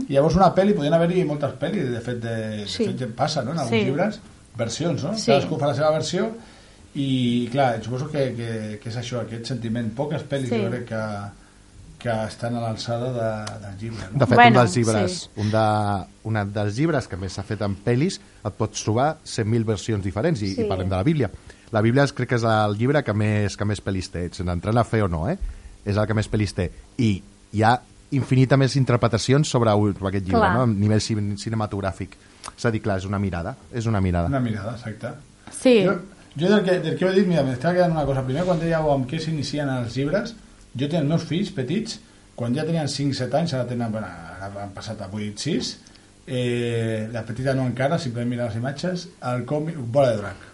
i llavors una pel·li, podien haver-hi moltes pel·lis, de fet, de, de Sí. fet passa, no?, en alguns Sí. llibres, versions, no? Sí. Cadascú fa la seva versió, i clar, suposo que, que, que és això, aquest sentiment. Poques pel·lis Sí. jo crec que, que estan a l'alçada de, del llibre. No? De fet, Bueno, un dels llibres, sí. un, de, un dels llibres que més s'ha fet en pel·lis, et pots trobar 100.000 versions diferents, i, Sí. i parlem de la Bíblia. La Bíblia és, crec que és el llibre que més, que més pel·lis té, sense entrar a fer o no, eh? és el que més pel·lis té. I hi ha infinita més interpretacions sobre, aquest llibre, Clar. no? a nivell cin- cinematogràfic. És a dir, clar, és una mirada, és una mirada. Una mirada, exacte. Sí, Jo, jo del, que, del que heu dit, mira, m'estava quedant una cosa. Primer, quan dèieu amb què s'inicien els llibres, jo tenia els meus fills petits, quan ja tenien 5-7 anys, ara, tenen, bueno, ara han passat a 8-6, eh, la petita no encara, si podem mirar les imatges, el còmic Bola de Drac.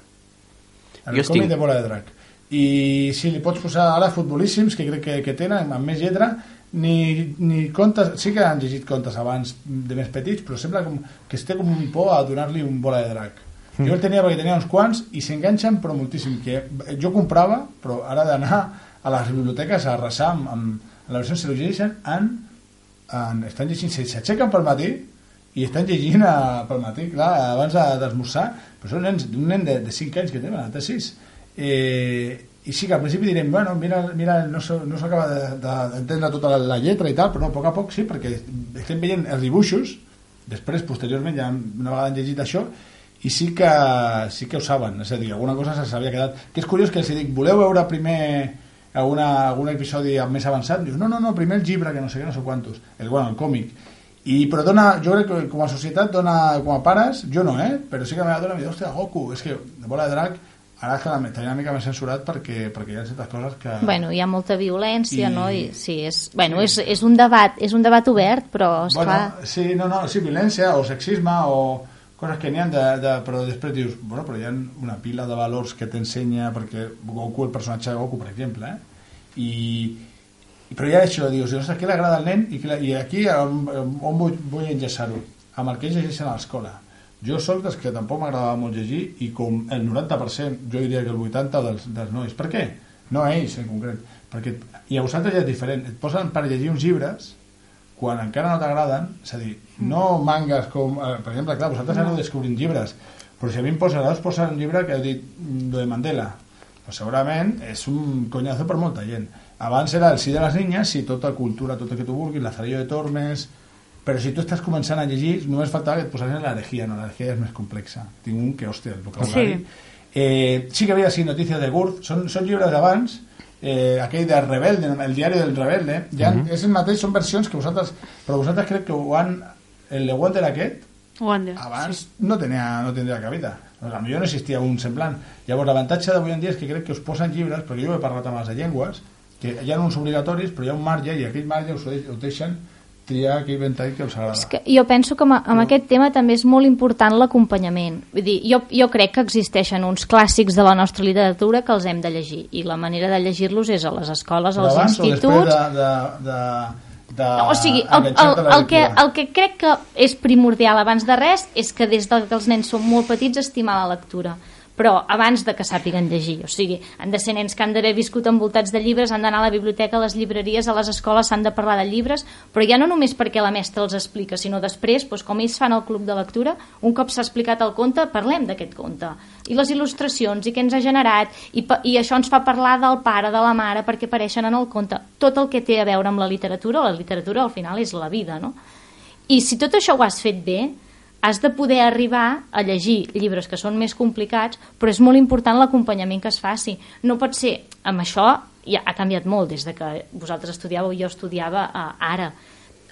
El Jo còmic estic- de Bola de Drac. I si li pots posar ara futbolíssims, que crec que, que tenen, amb més lletra, ni, ni contes, sí que han llegit contes abans de més petits, però sembla com, que es té com un por a donar-li un bola de drac. Jo el tenia perquè tenia uns quants i s'enganxen però moltíssim, que jo comprava, però ara d'anar a les biblioteques a arrasar amb, amb la versió se llegeixen en, en, estan llegint, s'aixequen pel matí i estan llegint a, pel matí, clar, abans de- d'esmorzar, però són nens, un nen de, de 5 anys que té, té 6. Eh, I sí que al principi direm, bueno, mira, mira no s'ho- no s'acaba de- de- d'entendre tota la, la lletra i tal, però no, a poc a poc sí, perquè estem veient els dibuixos, després, posteriorment, ja una vegada han llegit això, i sí que, sí que ho saben, és a dir, alguna cosa se s'havia quedat. Que és curiós que els dic, voleu veure primer alguna, algun episodi més avançat? Dius, no, no, no, primer el llibre, que no sé què, no sé quantos, el, bueno, el còmic. I, però dona, jo crec que com a societat dona, com a pares, jo no, eh? Però sí que me dona, hòstia, Goku, és que de bola de drac, ara és que està una mica més censurat perquè, perquè hi ha certes coses que... Bueno, hi ha molta violència, I- no? I, sí, és, bueno, és, és, un debat, és un debat obert, però, esclar... Bueno, sí, no, no, sí, violència o sexisme o coses que n'hi ha de, de, però després dius, bueno, però hi ha una pila de valors que t'ensenya perquè Goku, el personatge de Goku, per exemple, eh? I però ja això, dius, què li agrada al nen i, i aquí on, on vull, vull enllaçar-ho? Amb el que ells llegeixen a l'escola. Jo sóc dels que tampoc m'agradava molt llegir i com el 90%, jo diria que el 80% dels, dels nois. Per què? No ells en concret. Perquè, I a vosaltres ja és diferent. Et posen per llegir uns llibres quan encara no t'agraden, és a dir, no mangas com... eh, Per exemple, clar, vosaltres aneu descobrint llibres, però si a mi em posen, ara us posen un llibre que ha dit mm, lo de Mandela, pues segurament és un conyazo per molta gent. Abans era el sí de les niñas i tota cultura, tot el que tu vulguis, Lazarillo de Tormes... Però si tu estàs començant a llegir, només faltava que et posessin l'herejia, no? L'herejia és més complexa. Tinc un que, hòstia, el vocabulari... Sí. Eh, sí que havia sigut Noticias de Gurth, són, són llibres d'abans, eh, aquell de Rebelde, el diari del Rebelde, ja Mhm. és el mateix, són versions que vosaltres, però vosaltres crec que ho han, el de Wonder aquest, Wonder. abans no tenia, no tindria cabida. Doncs a millor no existia un semblant. Llavors, l'avantatge d'avui en dia és que crec que us posen llibres, perquè jo he parlat amb els de llengües, que hi ha uns obligatoris, però hi ha un marge, i aquell marge us, ho deixen triar aquell ventall que us agrada. És que jo penso que amb, amb aquest tema també és molt important l'acompanyament. Vull dir, jo, jo crec que existeixen uns clàssics de la nostra literatura que els hem de llegir i la manera de llegir-los és a les escoles, als abans o instituts... de, de, de, de o sigui, el, el, el, que, el que crec que és primordial abans de res és que des de que els nens són molt petits estimar la lectura però abans de que sàpiguen llegir o sigui, han de ser nens que han d'haver viscut envoltats de llibres, han d'anar a la biblioteca, a les llibreries a les escoles s'han de parlar de llibres però ja no només perquè la mestra els explica sinó després, doncs, com ells fan el club de lectura un cop s'ha explicat el conte, parlem d'aquest conte i les il·lustracions i què ens ha generat i, i això ens fa parlar del pare, de la mare perquè apareixen en el conte tot el que té a veure amb la literatura la literatura al final és la vida no? i si tot això ho has fet bé has de poder arribar a llegir llibres que són més complicats, però és molt important l'acompanyament que es faci. No pot ser, amb això ja ha canviat molt des de que vosaltres estudiàveu i jo estudiava eh, ara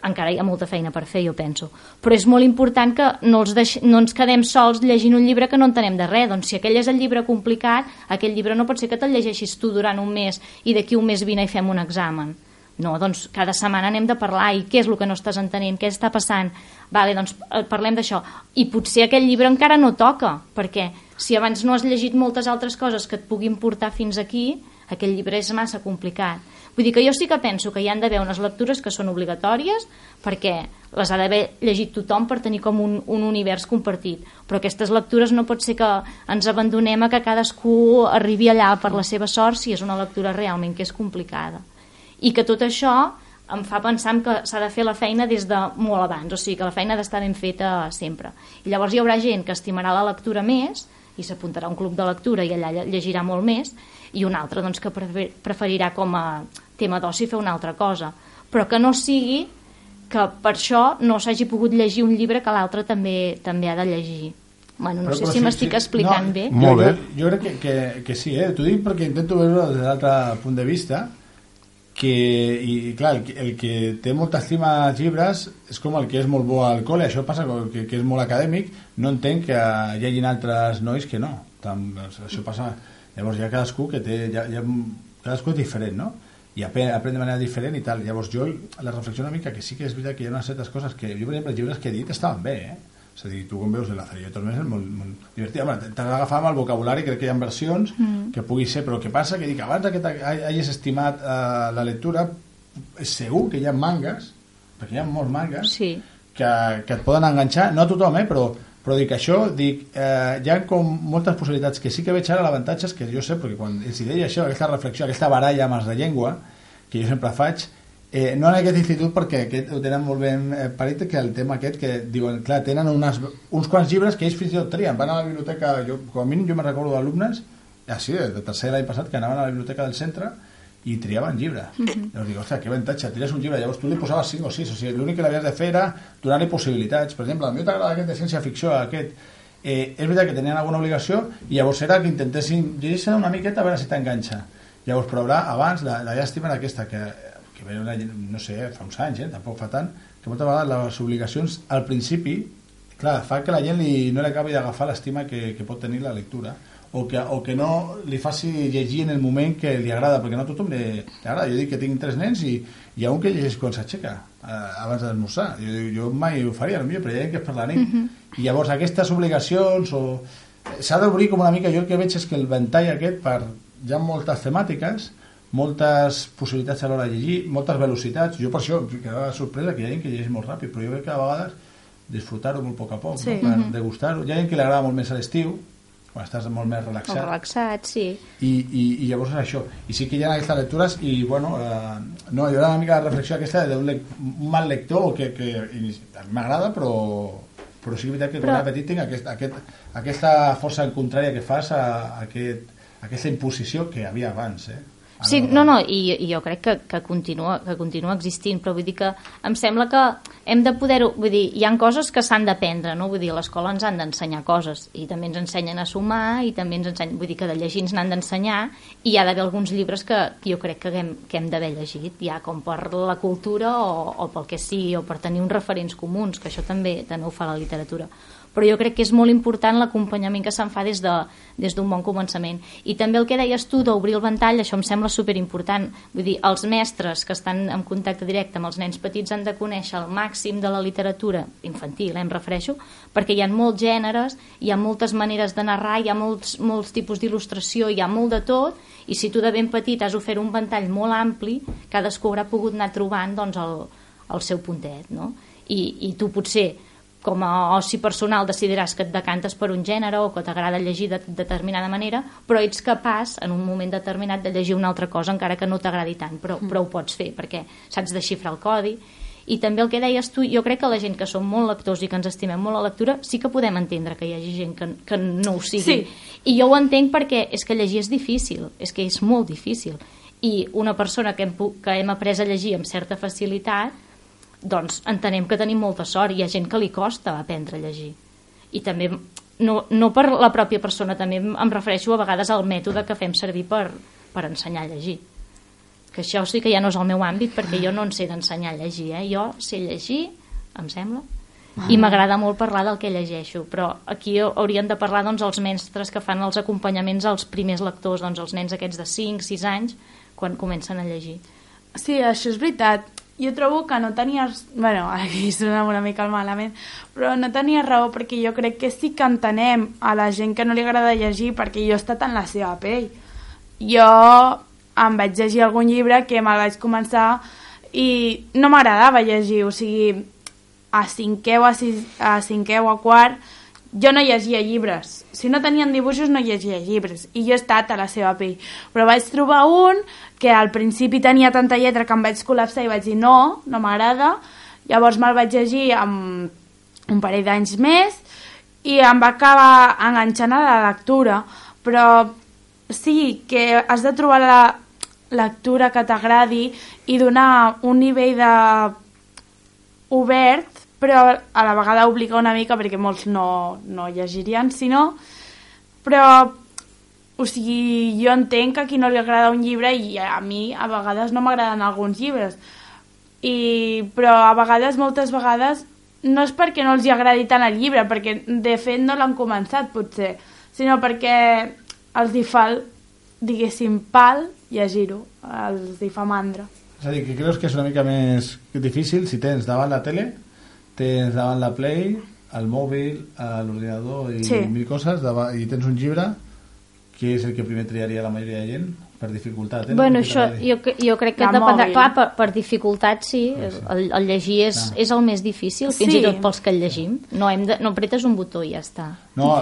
encara hi ha molta feina per fer, jo penso. Però és molt important que no, els deix... no ens quedem sols llegint un llibre que no entenem de res. Doncs si aquell és el llibre complicat, aquell llibre no pot ser que te'l llegeixis tu durant un mes i d'aquí un mes vine i fem un examen. No, doncs cada setmana anem de parlar i què és el que no estàs entenent, què està passant. Vale, doncs eh, parlem d'això. I potser aquell llibre encara no toca, perquè si abans no has llegit moltes altres coses que et puguin portar fins aquí, aquell llibre és massa complicat. Vull dir que jo sí que penso que hi han d'haver unes lectures que són obligatòries perquè les ha d'haver llegit tothom per tenir com un, un univers compartit. Però aquestes lectures no pot ser que ens abandonem a que cadascú arribi allà per la seva sort si és una lectura realment que és complicada. I que tot això em fa pensar que s'ha de fer la feina des de molt abans, o sigui que la feina ha d'estar ben feta sempre. I llavors hi haurà gent que estimarà la lectura més i s'apuntarà a un club de lectura i allà llegirà molt més i un altre doncs, que preferirà com a tema d'oci fer una altra cosa però que no sigui que per això no s'hagi pogut llegir un llibre que l'altre també també ha de llegir Bueno, no Però- sé però si sí, m'estic sí. explicant No, bé. Jo, Molt bé. Jo, jo crec que, que, que sí, eh? T'ho dic perquè intento veure des de l'altre punt de vista que, i clar, el, que- el que té molta estima als llibres és com el que és molt bo al col·le, això passa que, que és molt acadèmic, no entenc que hi hagin altres nois que no. Tam, això passa... Llavors ha cadascú que té... Hi ha, cadascú és diferent, no? i aprèn, aprèn de manera diferent i tal. Llavors jo la reflexio una mica que sí que és veritat que hi ha unes certes coses que jo, per exemple, els llibres que he dit estaven bé, eh? És a dir, tu com veus i tot més és molt, molt divertit. Home, t'has d'agafar amb el vocabulari, crec que hi ha versions mm. que pugui ser, però el que passa que dic, abans que hagis estimat uh, la lectura, segur que hi ha mangas, perquè hi ha molts mangas, Sí. que, que et poden enganxar, no a tothom, eh, però, però dic això, dic, eh, hi ha com moltes possibilitats que sí que veig ara l'avantatge és que jo sé, perquè quan els deia això, aquesta reflexió, aquesta baralla amb els de llengua, que jo sempre faig, eh, no en aquest institut perquè aquest ho tenen molt ben eh, parit que el tema aquest que diuen, clar, tenen unes, uns quants llibres que ells fins i tot trien, van a la biblioteca jo, com a mínim jo me recordo d'alumnes així, de, de tercer l'any passat que anaven a la biblioteca del centre i triaven llibres. Mm -hmm. Llavors dic, ostres, que avantatge, tries un llibre, llavors tu li posaves 5 o 6, o sigui, l'únic que l'havies de fer era donar-li possibilitats. Per exemple, a mi t'agrada aquest de ciència-ficció, aquest, eh, és veritat que tenien alguna obligació i llavors era que intentessin llegir una miqueta a veure si t'enganxa. Llavors, però haurà, abans, la, la llàstima era aquesta, que, que ve una, no sé, fa uns anys, eh, tampoc fa tant, que moltes vegades les obligacions al principi, clar, fa que la gent li, no li acabi d'agafar l'estima que, que pot tenir la lectura o que, o que no li faci llegir en el moment que li agrada, perquè no a tothom li, li agrada. Jo dic que tinc tres nens i hi ha un que llegeix quan s'aixeca eh, abans d'esmorzar. Jo, jo mai ho faria, potser, però hi ha que és per la nit. I llavors aquestes obligacions o... s'ha d'obrir com una mica, jo el que veig és que el ventall aquest per... hi ha moltes temàtiques moltes possibilitats a l'hora de llegir, moltes velocitats. Jo per això em quedava sorpresa que hi ha gent que llegeix molt ràpid, però jo crec que a vegades disfrutar-ho molt a poc a poc, Sí. no? per degustar-ho. Hi ha gent que li agrada molt més a l'estiu, quan estàs molt més O relaxat, relaxat, sí. i, i, i llavors és això. I sí que hi ha aquestes lectures i, bueno, eh, no, jo era una mica de reflexió aquesta d'un lec un mal lector que, que m'agrada, però, però sí que és veritat que Però- quan era petit tinc aquest, aquest, aquesta força contrària que fas a, a aquest, a aquesta imposició que hi havia abans, eh? Sí, no, no, i, i jo crec que, que, continua, que continua existint, però vull dir que em sembla que hem de poder-ho, vull dir, hi han coses que s'han d'aprendre, no? Vull dir, a l'escola ens han d'ensenyar coses, i també ens ensenyen a sumar, i també ens ensenyen, vull dir que de llegir ens n'han d'ensenyar, i hi ha d'haver alguns llibres que jo crec que hem, que hem d'haver llegit, ja com per la cultura o, o pel que sigui, o per tenir uns referents comuns, que això també també ho fa la literatura però jo crec que és molt important l'acompanyament que se'n fa des d'un de, des bon començament. I també el que deies tu d'obrir el ventall, això em sembla superimportant. Vull dir, els mestres que estan en contacte directe amb els nens petits han de conèixer el màxim de la literatura infantil, eh, em refereixo, perquè hi ha molts gèneres, hi ha moltes maneres de narrar, hi ha molts, molts tipus d'il·lustració, hi ha molt de tot, i si tu de ben petit has ofert un ventall molt ampli, cadascú haurà pogut anar trobant doncs, el, el seu puntet, no? I, i tu potser com a oci personal decidiràs que et decantes per un gènere o que t'agrada llegir de determinada manera, però ets capaç en un moment determinat de llegir una altra cosa encara que no t'agradi tant, però, però ho pots fer perquè saps desxifrar el codi. I també el que deies tu, jo crec que la gent que som molt lectors i que ens estimem molt la lectura sí que podem entendre que hi hagi gent que, que no ho sigui. Sí. i jo ho entenc perquè és que llegir és difícil és que és molt difícil. I una persona que hem, que hem après a llegir amb certa facilitat doncs entenem que tenim molta sort hi ha gent que li costa aprendre a llegir i també no, no per la pròpia persona també em em refereixo a vegades al mètode que fem servir per, per ensenyar a llegir que això sí que ja no és el meu àmbit perquè jo no en sé d'ensenyar a llegir, eh? jo sé llegir, em sembla, i m'agrada molt parlar del que llegeixo, però aquí haurien de parlar doncs, els mestres que fan els acompanyaments als primers lectors, doncs, els nens aquests de 5, 6 anys, quan comencen a llegir. Sí, això és veritat. Jo trobo que no tenies... bueno, aquí sona una mica malament, però no tenia raó perquè jo crec que sí que entenem a la gent que no li agrada llegir perquè jo he estat en la seva pell. Jo em vaig llegir algun llibre que me'l vaig començar i no m'agradava llegir, o sigui, a cinquè o a, sis, a cinquè o a quart jo no llegia llibres. Si no tenien dibuixos no llegia llibres. I jo he estat a la seva pell. Però vaig trobar un que al principi tenia tanta lletra que em vaig col·lapsar i vaig dir no, no m'agrada. Llavors me'l vaig llegir amb un parell d'anys més i em va acabar enganxant a la lectura. Però sí que has de trobar la lectura que t'agradi i donar un nivell de obert però a la vegada obliga una mica perquè molts no, no llegirien, sinó però o sigui, jo entenc que a qui no li agrada un llibre i a mi a vegades no m'agraden alguns llibres i, però a vegades, moltes vegades no és perquè no els hi agradi tant el llibre perquè de fet no l'han començat potser sinó perquè els hi fa diguéssim pal llegir-ho els hi fa mandra és a dir, que creus que és una mica més difícil si tens davant la tele tens davant la Play, el mòbil, l'ordinador i Sí. mil coses, davant, i tens un llibre, que és el que primer triaria la majoria de gent, per dificultat. Eh? Bueno, No això jo, jo crec que dependrà, mòbil. clar, per, per dificultat sí, el, el llegir és, Clar. és el més difícil, fins Sí. i tot pels que el llegim. No, hem de, no apretes un botó i ja està. No,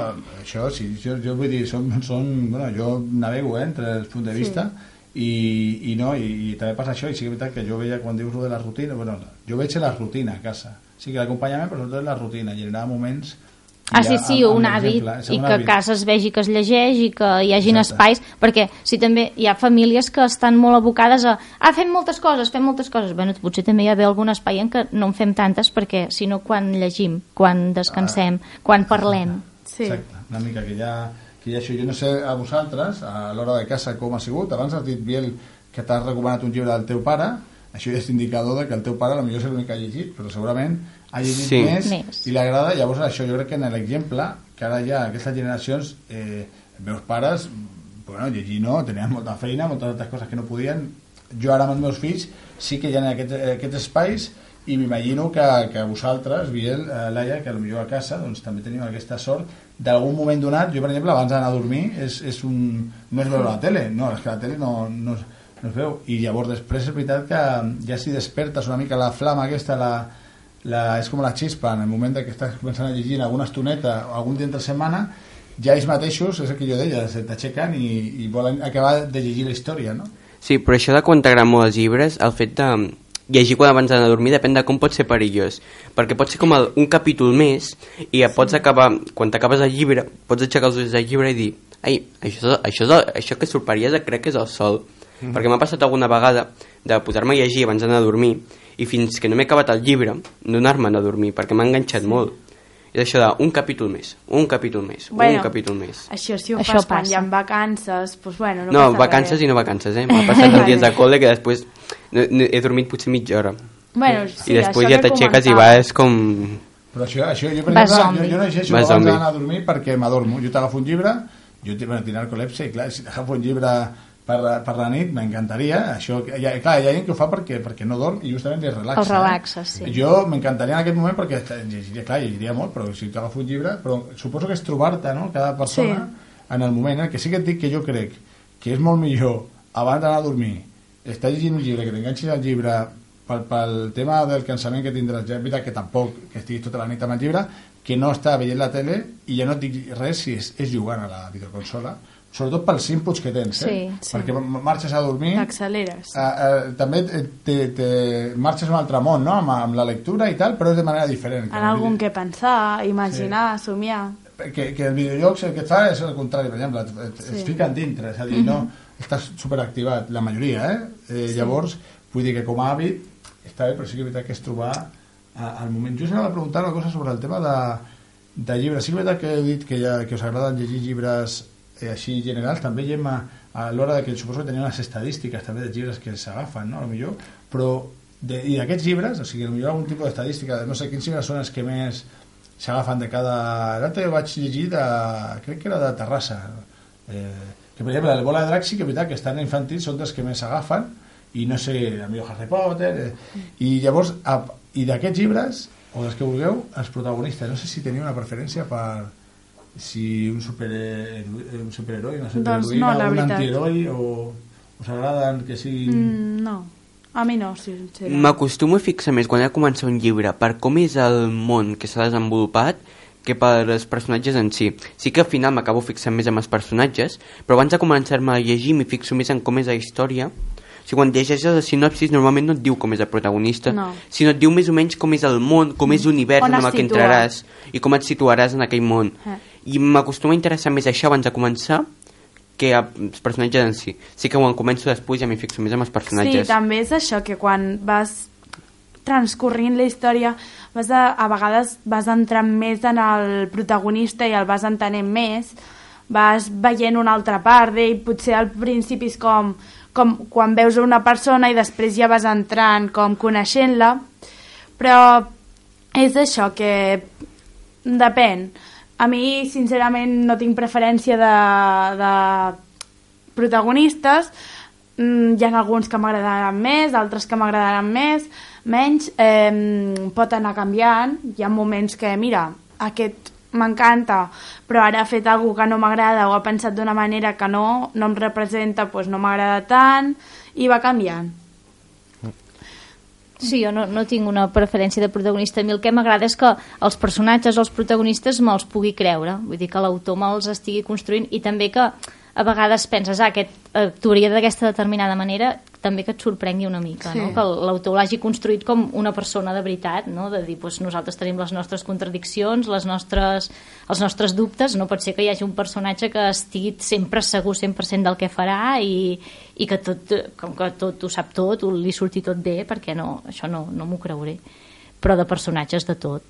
això sí, jo, jo vull dir, són, són, bueno, jo navego eh, entre els punts de vista i, i no, i, i també passa això, i sí que és veritat que jo veia quan dius de la rutina, bueno, jo veig la rutina a casa, sí que l'acompanyament, però sobretot la rutina, generar moments Ah, sí, sí, amb- amb un hàbit, i que a casa es vegi que es llegeix i que hi hagin Exacte. espais, perquè si també hi ha famílies que estan molt abocades a ah, fem moltes coses, fem moltes coses. Bueno, potser també hi ha algun espai en què no en fem tantes, perquè si no quan llegim, quan descansem, quan parlem. sí. Exacte, una mica que ja, que ja això, jo no sé a vosaltres, a l'hora de casa com ha sigut, abans has dit, Biel, que t'has recomanat un llibre del teu pare, això ja és indicador de que el teu pare potser és l'únic que ha llegit, però segurament ha llegit Sí. més, Més. i li agrada, llavors això jo crec que en l'exemple, que ara ja aquestes generacions, eh, els meus pares, bueno, llegir no, tenien molta feina, moltes altres coses que no podien, jo ara amb els meus fills sí que hi ha aquests, aquests espais i m'imagino que, que vosaltres, Biel, eh, Laia, que potser a casa doncs, també teniu aquesta sort d'algun moment donat, jo per exemple abans d'anar a dormir és, és un, no és veure la tele no, és que la tele no, no, no es veu i llavors després és veritat que ja si despertes una mica la flama aquesta la, la, és com la xispa en el moment que estàs començant a llegir alguna estoneta o algun dia entre setmana ja ells mateixos, és el que jo deia se t'aixequen i, i volen acabar de llegir la història no? Sí, però això de quan t'agraden molt els llibres, el fet de llegir quan abans d'anar a dormir depèn de com pot ser perillós. Perquè pot ser com el, un capítol més i ja pots acabar, quan t'acabes el llibre, pots aixecar els ulls del llibre i dir ai, això, això, això que surt per crec que és el sol. Mm. Perquè m'ha passat alguna vegada de posar-me a llegir abans d'anar a dormir i fins que no m'he acabat el llibre, no anar-me'n a dormir, perquè m'ha enganxat molt. És això de un capítol més, un capítol més, Bueno, un capítol més. Això sí ho Això fas quan passa. hi ha vacances, doncs bueno, no, No, passa vacances res. i no vacances, eh? M'ha passat els dies de col·le que després no, no, he dormit potser mitja hora. Bueno, sí, I després ja que t'aixeques i vas com... Però això, això jo, per Vas exemple, jo, jo no llegeixo Vas abans d'anar a dormir perquè m'adormo. Jo t'agafo un llibre, jo tinc narcolepsia i clar, si t'agafo un llibre per, per la nit m'encantaria. Això, ja, clar, hi ha gent que ho fa perquè, perquè no dorm i justament es relaxa. El relaxa, sí. Eh? Jo m'encantaria en aquest moment perquè llegiria, clar, llegiria molt, però si t'agafo un llibre, però suposo que és trobar-te, no?, cada persona Sí. en el moment. El que sí que et dic que jo crec que és molt millor abans d'anar a dormir estar llegint un llibre, que t'enganxis al llibre pel, pel tema del cansament que tindràs, ja és veritat que tampoc que estiguis tota la nit amb el llibre, que no està veient la tele i ja no et dic res si és, és jugant a la videoconsola, sobretot pels inputs que tens, eh? Sí, sí. perquè marxes a dormir T'acceleres. Uh, uh, també te, te, marxes a un altre món, no? Amb, amb la lectura i tal, però és de manera diferent. En algun que pensar, imaginar, somiar. que, que el videojocs el que et fa és el contrari, per exemple, et, et, sí. es fiquen dintre, és a dir, no, estàs superactivat, la majoria, eh? eh sí. Llavors, vull dir que com a hàbit està bé, però sí que és veritat que és trobar al moment. Jo us anava a preguntar una cosa sobre el tema de, de llibres. Sí que és veritat que heu dit que, ja, que us agraden llegir llibres eh, així generals, també Gemma a l'hora que suposo que tenia unes estadístiques també de llibres que s'agafen, no? A lo millor, però de, i d'aquests llibres, o sigui, potser algun tipus d'estadística, de no sé quins llibres són els que més s'agafen de cada... L'altre vaig llegir de... crec que era de Terrassa, eh, que per exemple el Bola de Draxi, que és veritat que estan infantils, són dels que més s'agafen, i no sé, a millor Harry Potter, eh, i llavors, a, i d'aquests llibres, o dels que vulgueu, els protagonistes, no sé si teniu una preferència per si un, super, un superheroi, una Doncs superheroïna, no, la o un veritat. antiheroi, o us agraden que siguin... Mm, no, a mi no, sincerament. M'acostumo a fixar més quan he de començar un llibre per com és el món que s'ha desenvolupat que per els personatges en si. Sí que al final m'acabo fixant més en els personatges, però abans de començar-me a llegir m'hi fixo més en com és la història. O sigui, quan llegeixes la sinopsis normalment no et diu com és el protagonista, No. sinó et diu més o menys com és el món, com és l'univers On en el que entraràs i com et situaràs en aquell món. Eh. I m'acostuma a interessar més això abans de començar que els personatges en si. Sí que quan començo després ja m'hi fixo més en els Sí, personatges. també és això, que quan vas transcorrint la història vas a, a vegades vas entrant més en el protagonista i el vas entenent més vas veient una altra part d'ell potser al principi és com, com quan veus una persona i després ja vas entrant com coneixent-la però és això que depèn a mi sincerament no tinc preferència de, de protagonistes. Mm, hi ha alguns que m'agradaran més altres que m'agradaran més menys. Eh, pot anar canviant. Hi ha moments que mira aquest m'encanta però ara ha fet alguna que no m'agrada o ha pensat d'una manera que no, no em representa doncs no m'agrada tant i va canviant Sí, jo no, no tinc una preferència de protagonista. A mi el que m'agrada és que els personatges els protagonistes me'ls pugui creure. Vull dir que l'autor me'ls estigui construint i també que a vegades penses, ah, aquest actuaria d'aquesta determinada manera, també que et sorprengui una mica, Sí. no? que l'autor l'hagi construït com una persona de veritat, no? de dir, doncs, nosaltres tenim les nostres contradiccions, les nostres, els nostres dubtes, no pot ser que hi hagi un personatge que estigui sempre segur 100% del que farà i, i que tot, com que tot ho sap tot, ho li surti tot bé, perquè no, això no, no m'ho creuré. Però de personatges de tot.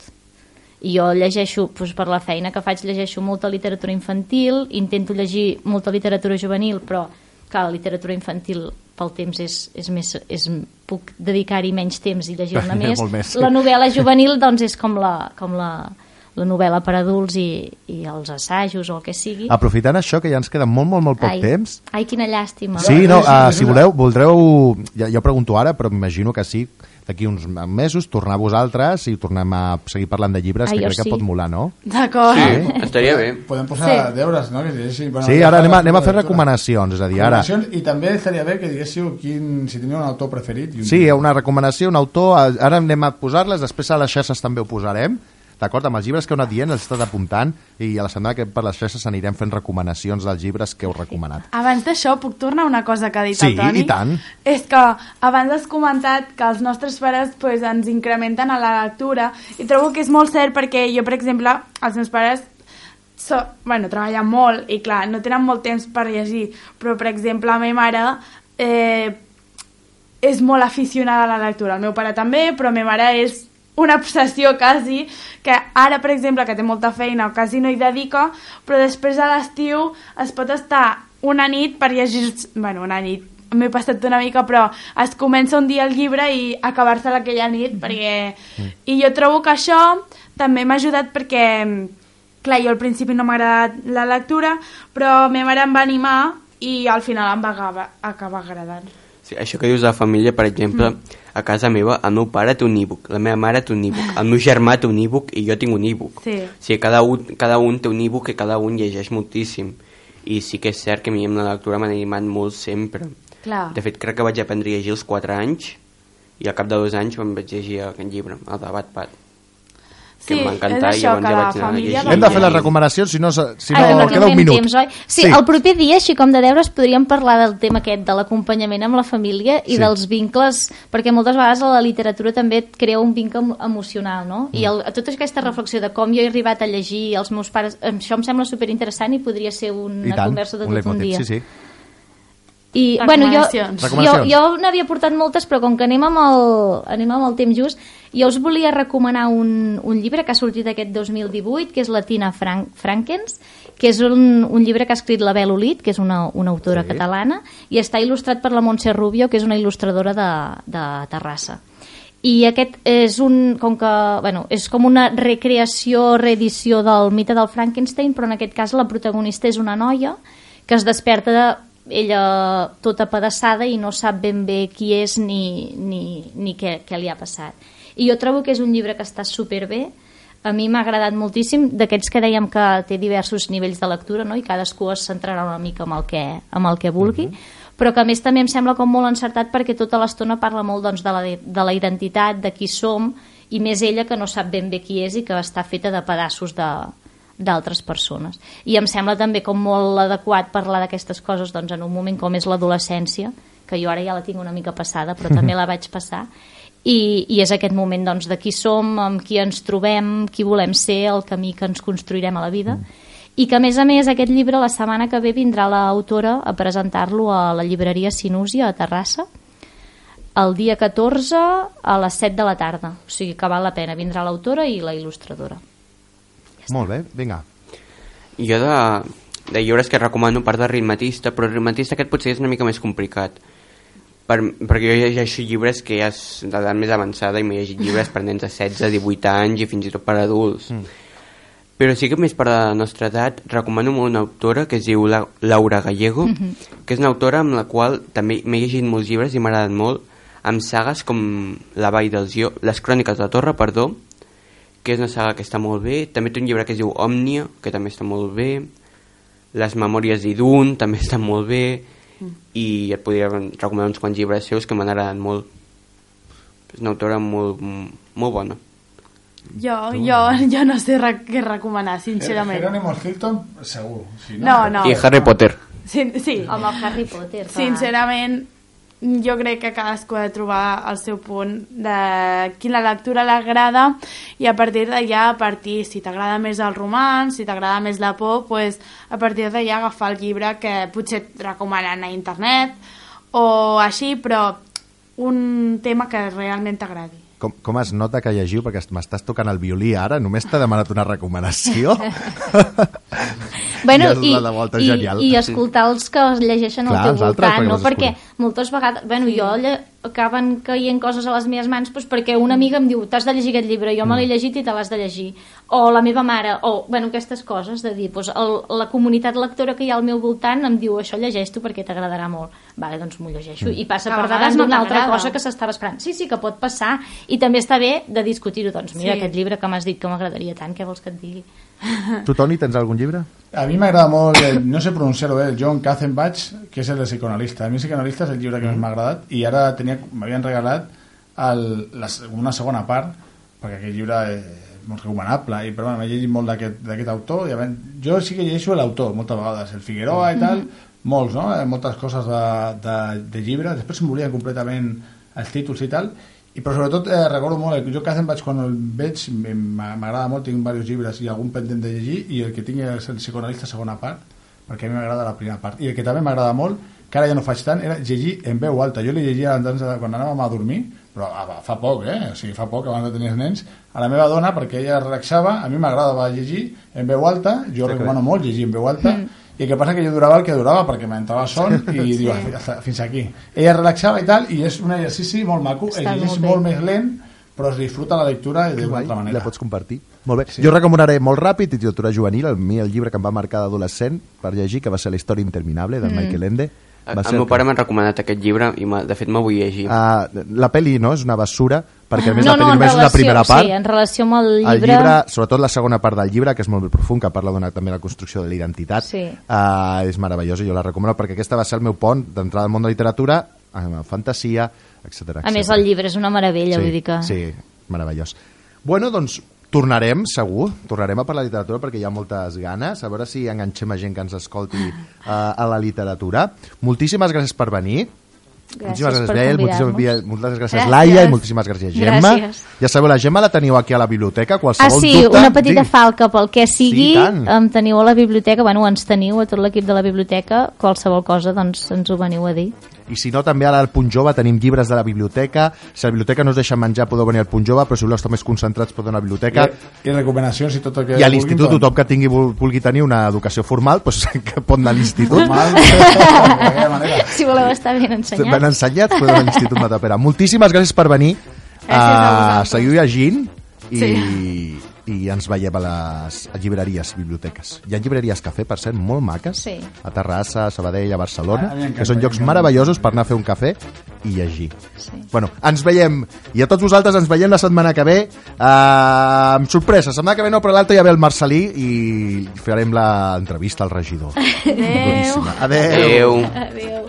I jo llegeixo, doncs per la feina que faig, llegeixo molta literatura infantil, intento llegir molta literatura juvenil, però clar, la literatura infantil pel temps és, és més, és, puc dedicar-hi menys temps i llegir-ne més. Més. La novel·la juvenil doncs és com la, com la, la novel·la per adults i, i els assajos o el que sigui. Aprofitant això, que ja ens queda molt, molt, molt poc ai, temps, Ai, quina llàstima. Sí, no, uh, si voleu, voldreu... Ja, ho pregunto ara, però m'imagino que sí, d'aquí uns mesos, tornar a vosaltres i tornem a seguir parlant de llibres, Ah, que crec que sí. pot molar, no? d'acord Sí, estaria bé. Podem posar Sí. deures, no? Que llegeixi, bueno, Sí, ara anem a, anem a fer recomanacions, és a dir, ara... Recomanacions, I també estaria bé que diguéssiu quin, si teniu un autor preferit. I un Sí, una recomanació, un autor, ara anem a posar-les, després a les xarxes també ho posarem, d'acord? Amb els llibres que heu anat dient, els he estat apuntant, i a la setmana que per les xarxes anirem fent recomanacions dels llibres que heu recomanat. Abans d'això, puc tornar a una cosa que ha dit Sí, el Toni? i tant. És que abans has comentat que els nostres pares pues, ens incrementen a la lectura i trobo que és molt cert perquè jo, per exemple, els meus pares so, bueno, treballen molt i clar, no tenen molt temps per llegir, però per exemple, la meva mare eh, és molt aficionada a la lectura. El meu pare també, però la meva mare és una obsessió quasi, que ara, per exemple, que té molta feina, quasi no hi dedica, però després a l'estiu es pot estar una nit per llegir... Bueno, una nit, m'he passat una mica, però es comença un dia el llibre i acabar-se aquella nit, perquè... I jo trobo que això també m'ha ajudat perquè, clar, jo al principi no m'ha agradat la lectura, però meva mare em va animar i al final em va acabar, acabar agradant. Sí, això que dius de la família, per exemple, mm. A casa meva el meu pare té un e-book, la meva mare té un e-book, el meu germà té un e-book i jo tinc un e-book. Sí. O sigui, cada un, cada un té un e-book i cada un llegeix moltíssim. I sí que és cert que a mi amb la lectura m'ha animat molt sempre. Clar. De fet, crec que vaig aprendre a llegir als 4 anys i al cap de dos anys em vaig llegir aquest llibre, el de Bat Pat. Que em va encantar és i llavors que ja la vaig anar a família llegir. va Hem de fer les recomanacions, si no, si no perquè queda un minut. Temps, oi? Sí, el proper dia, així com de deures, podríem parlar del tema aquest, de l'acompanyament amb la família i Sí. dels vincles, perquè moltes vegades la literatura també et crea un vincle emo- emocional, no? I el, tota aquesta reflexió de com jo he arribat a llegir els meus pares, això em sembla superinteressant i podria ser una tant, conversa de tot un dia. Sí, sí. I, bueno, jo, jo, jo n'havia portat moltes, però com que anem amb el, anem amb el temps just, jo us volia recomanar un, un llibre que ha sortit aquest 2018, que és la Tina Frank, Frankens, que és un, un llibre que ha escrit la Bel Olit, que és una, una autora Sí. sí. catalana, i està il·lustrat per la Montse Rubio, que és una il·lustradora de, de Terrassa. I aquest és un, com que, bueno, és com una recreació, reedició del mite del Frankenstein, però en aquest cas la protagonista és una noia que es desperta de, ella tota pedaçada i no sap ben bé qui és ni, ni, ni què, què li ha passat. I jo trobo que és un llibre que està superbé, a mi m'ha agradat moltíssim, d'aquests que dèiem que té diversos nivells de lectura, no? i cadascú es centrarà una mica amb el que, amb el que vulgui, però que a més també em sembla com molt encertat perquè tota l'estona parla molt doncs, de, la, de la identitat, de qui som, i més ella que no sap ben bé qui és i que està feta de pedaços de, d'altres persones. I em sembla també com molt adequat parlar d'aquestes coses doncs, en un moment com és l'adolescència, que jo ara ja la tinc una mica passada, però també la vaig passar, i, i és aquest moment doncs, de qui som, amb qui ens trobem, qui volem ser, el camí que ens construirem a la vida, i que a més a més aquest llibre la setmana que ve vindrà l'autora a presentar-lo a la llibreria Sinúsia a Terrassa el dia 14 a les 7 de la tarda. O sigui que val la pena, vindrà l'autora i la il·lustradora Molt bé, vinga. Jo de, de llibres que recomano part de ritmatista, però ritmatista aquest potser és una mica més complicat. Per, perquè jo llegeixo llibres que ja és d'edat més avançada i m'he llegit llibres per nens de 16, 18 anys i fins i tot per adults. Mm. Però sí que més per la nostra edat recomano molt una autora que es diu La- Laura Gallego, mm -hmm. que és una autora amb la qual també m'he llegit molts llibres i m'ha agradat molt, amb sagues com La Vall del Gió, Les Cròniques de la Torre, perdó, que és una saga que està molt bé. També té un llibre que es diu Òmnia, que també està molt bé. Les Memòries d'Idun també estan molt bé. I et podria recomanar uns quants llibres seus que m'han agradat molt. És una autora molt, molt bona. Jo, jo, jo no sé re què recomanar, sincerament. Jerónimo Hilton, segur. Si No, no. I Harry Potter. Sí, sí. home, Harry Potter clar. Sincerament, jo crec que cadascú ha de trobar el seu punt de quina lectura l'agrada i a partir d'allà, a partir, si t'agrada més el romanç, si t'agrada més la por, pues, a partir d'allà agafar el llibre que potser et recomanen a internet o així, però un tema que realment t'agradi. Com, com es nota que llegiu? Perquè m'estàs tocant el violí ara, només t'he demanat una recomanació. Bueno, Ja és i, la de volta i, genial. i escoltar els que es llegeixen Clar, al teu voltant, no? Perquè. Moltes vegades... Bueno, jo lle, acaben caient coses a les meves mans doncs perquè una amiga em diu t'has de llegir aquest llibre, jo me Mm. l'he llegit i te l'has de llegir. O la meva mare, o, bueno, aquestes coses de dir, doncs, el, la comunitat lectora que hi ha al meu voltant em diu això llegeix-t'ho perquè t'agradarà molt. Vale, doncs m'ho llegeixo. Mm. I passa Que per vegades no d'una altra cosa que s'estava esperant. Sí, sí, que pot passar. I també està bé de discutir-ho. Doncs mira, Sí. aquest llibre que m'has dit que m'agradaria tant, què vols que et digui? tu, Toni, tens algun llibre? A mi m'agrada molt, el, no sé pronunciar-ho bé, el John Katzenbach, que és el de psicoanalista. A mi psicoanalista és el llibre que més m'ha agradat i ara m'havien regalat el, la, una segona part, perquè aquest llibre és molt recomanable, i però bueno, m'he llegit molt d'aquest autor, i veure, jo sí que llegeixo l'autor moltes vegades, el Figueroa i tal, molts, no? Eh, moltes coses de, de, de llibre, després se'm volien completament els títols i tal, i però sobretot eh, recordo molt, jo Katzenbach quan el veig m'agrada molt, tinc diversos llibres i algun pendent de llegir i el que tinc és el psicoanalista segona part perquè a mi m'agrada la primera part. I el que també m'agrada molt, que ara ja no faig tant era llegir en veu alta, jo li llegia abans de, quan anàvem a dormir però ah, fa poc, eh? o sigui, fa poc abans de tenir els nens a la meva dona perquè ella relaxava, a mi m'agradava llegir en veu alta, jo Sí, recomano molt llegir en veu alta i el que passa que jo durava el que durava perquè m'entrava son i diu, "Hasta- fins aquí ella relaxava i tal, i és un exercici molt maco, Està el llegeix molt bé. molt més lent però es disfruta la lectura d'una guai, altra manera la pots compartir. Molt bé. Sí. Jo recomanaré molt ràpid literatura juvenil, el, mi el llibre que em va marcar d'adolescent per llegir, que va ser La història interminable, del mm. Michael Ende. Va el meu pare m'ha recomanat aquest llibre i de fet m'ho vull llegir. Uh, la pel·li no, és una bessura, perquè a més no, la pel·li no, només és la relació, primera part. Sí, en relació amb el El llibre... llibre, sobretot la segona part del llibre, que és molt profund, que parla d'una també la construcció de la identitat, Sí. uh, és meravellosa, jo la recomano perquè aquesta va ser el meu pont d'entrada al món de la literatura, amb fantasia, etc. A més, el llibre és una meravella, sí, vull dir que... Sí, meravellós. Bueno, doncs tornarem, segur, tornarem a parlar de literatura perquè hi ha moltes ganes, a veure si enganxem a gent que ens escolti uh, a la literatura. Moltíssimes gràcies per venir. Moltíssimes gràcies, per Bel, convidar-nos. moltíssimes, moltes gràcies, Gràcies. Laia, i moltíssimes gràcies, Gemma. Gràcies. Ja sabeu, la Gemma la teniu aquí a la biblioteca, Ah, qualsevol sí, dubte... una petita Sí. falca pel que sigui, Sí, tant. em teniu a la biblioteca, bueno, ens teniu a tot l'equip de la biblioteca, qualsevol cosa, doncs ens ho veniu a dir. I si no, també ara al Punt Jove tenim llibres de la biblioteca. Si la biblioteca no us deixa menjar, podeu venir al Punt Jove, però si voleu estar més concentrats, podeu anar a la biblioteca. I, I recomanacions i tot el que... I a l'institut, doncs. tothom que tingui, vul- vulgui tenir una educació formal, doncs, que pot anar a l'institut. Mal, de aquella manera. Si voleu estar ben ensenyats. Ben ensenyats, podeu anar a l'Institut Matapera. Moltíssimes gràcies per venir. Gràcies a Uh, vosaltres. seguiu llegint i, Sí. I ens veiem a les llibreries, biblioteques. Hi ha llibreries cafè, per cert, molt maques, Sí. a Terrassa, a Sabadell, a Barcelona, A mi m'encanta, que són llocs meravellosos per anar a fer un cafè i llegir. Sí. Bueno, ens veiem, i a tots vosaltres ens veiem la setmana que ve, uh, amb sorpresa, la setmana que ve no, però l'altre ja ve el Marcelí i farem l'entrevista al regidor. Adéu. Boníssima. Adéu. Adéu. Adéu.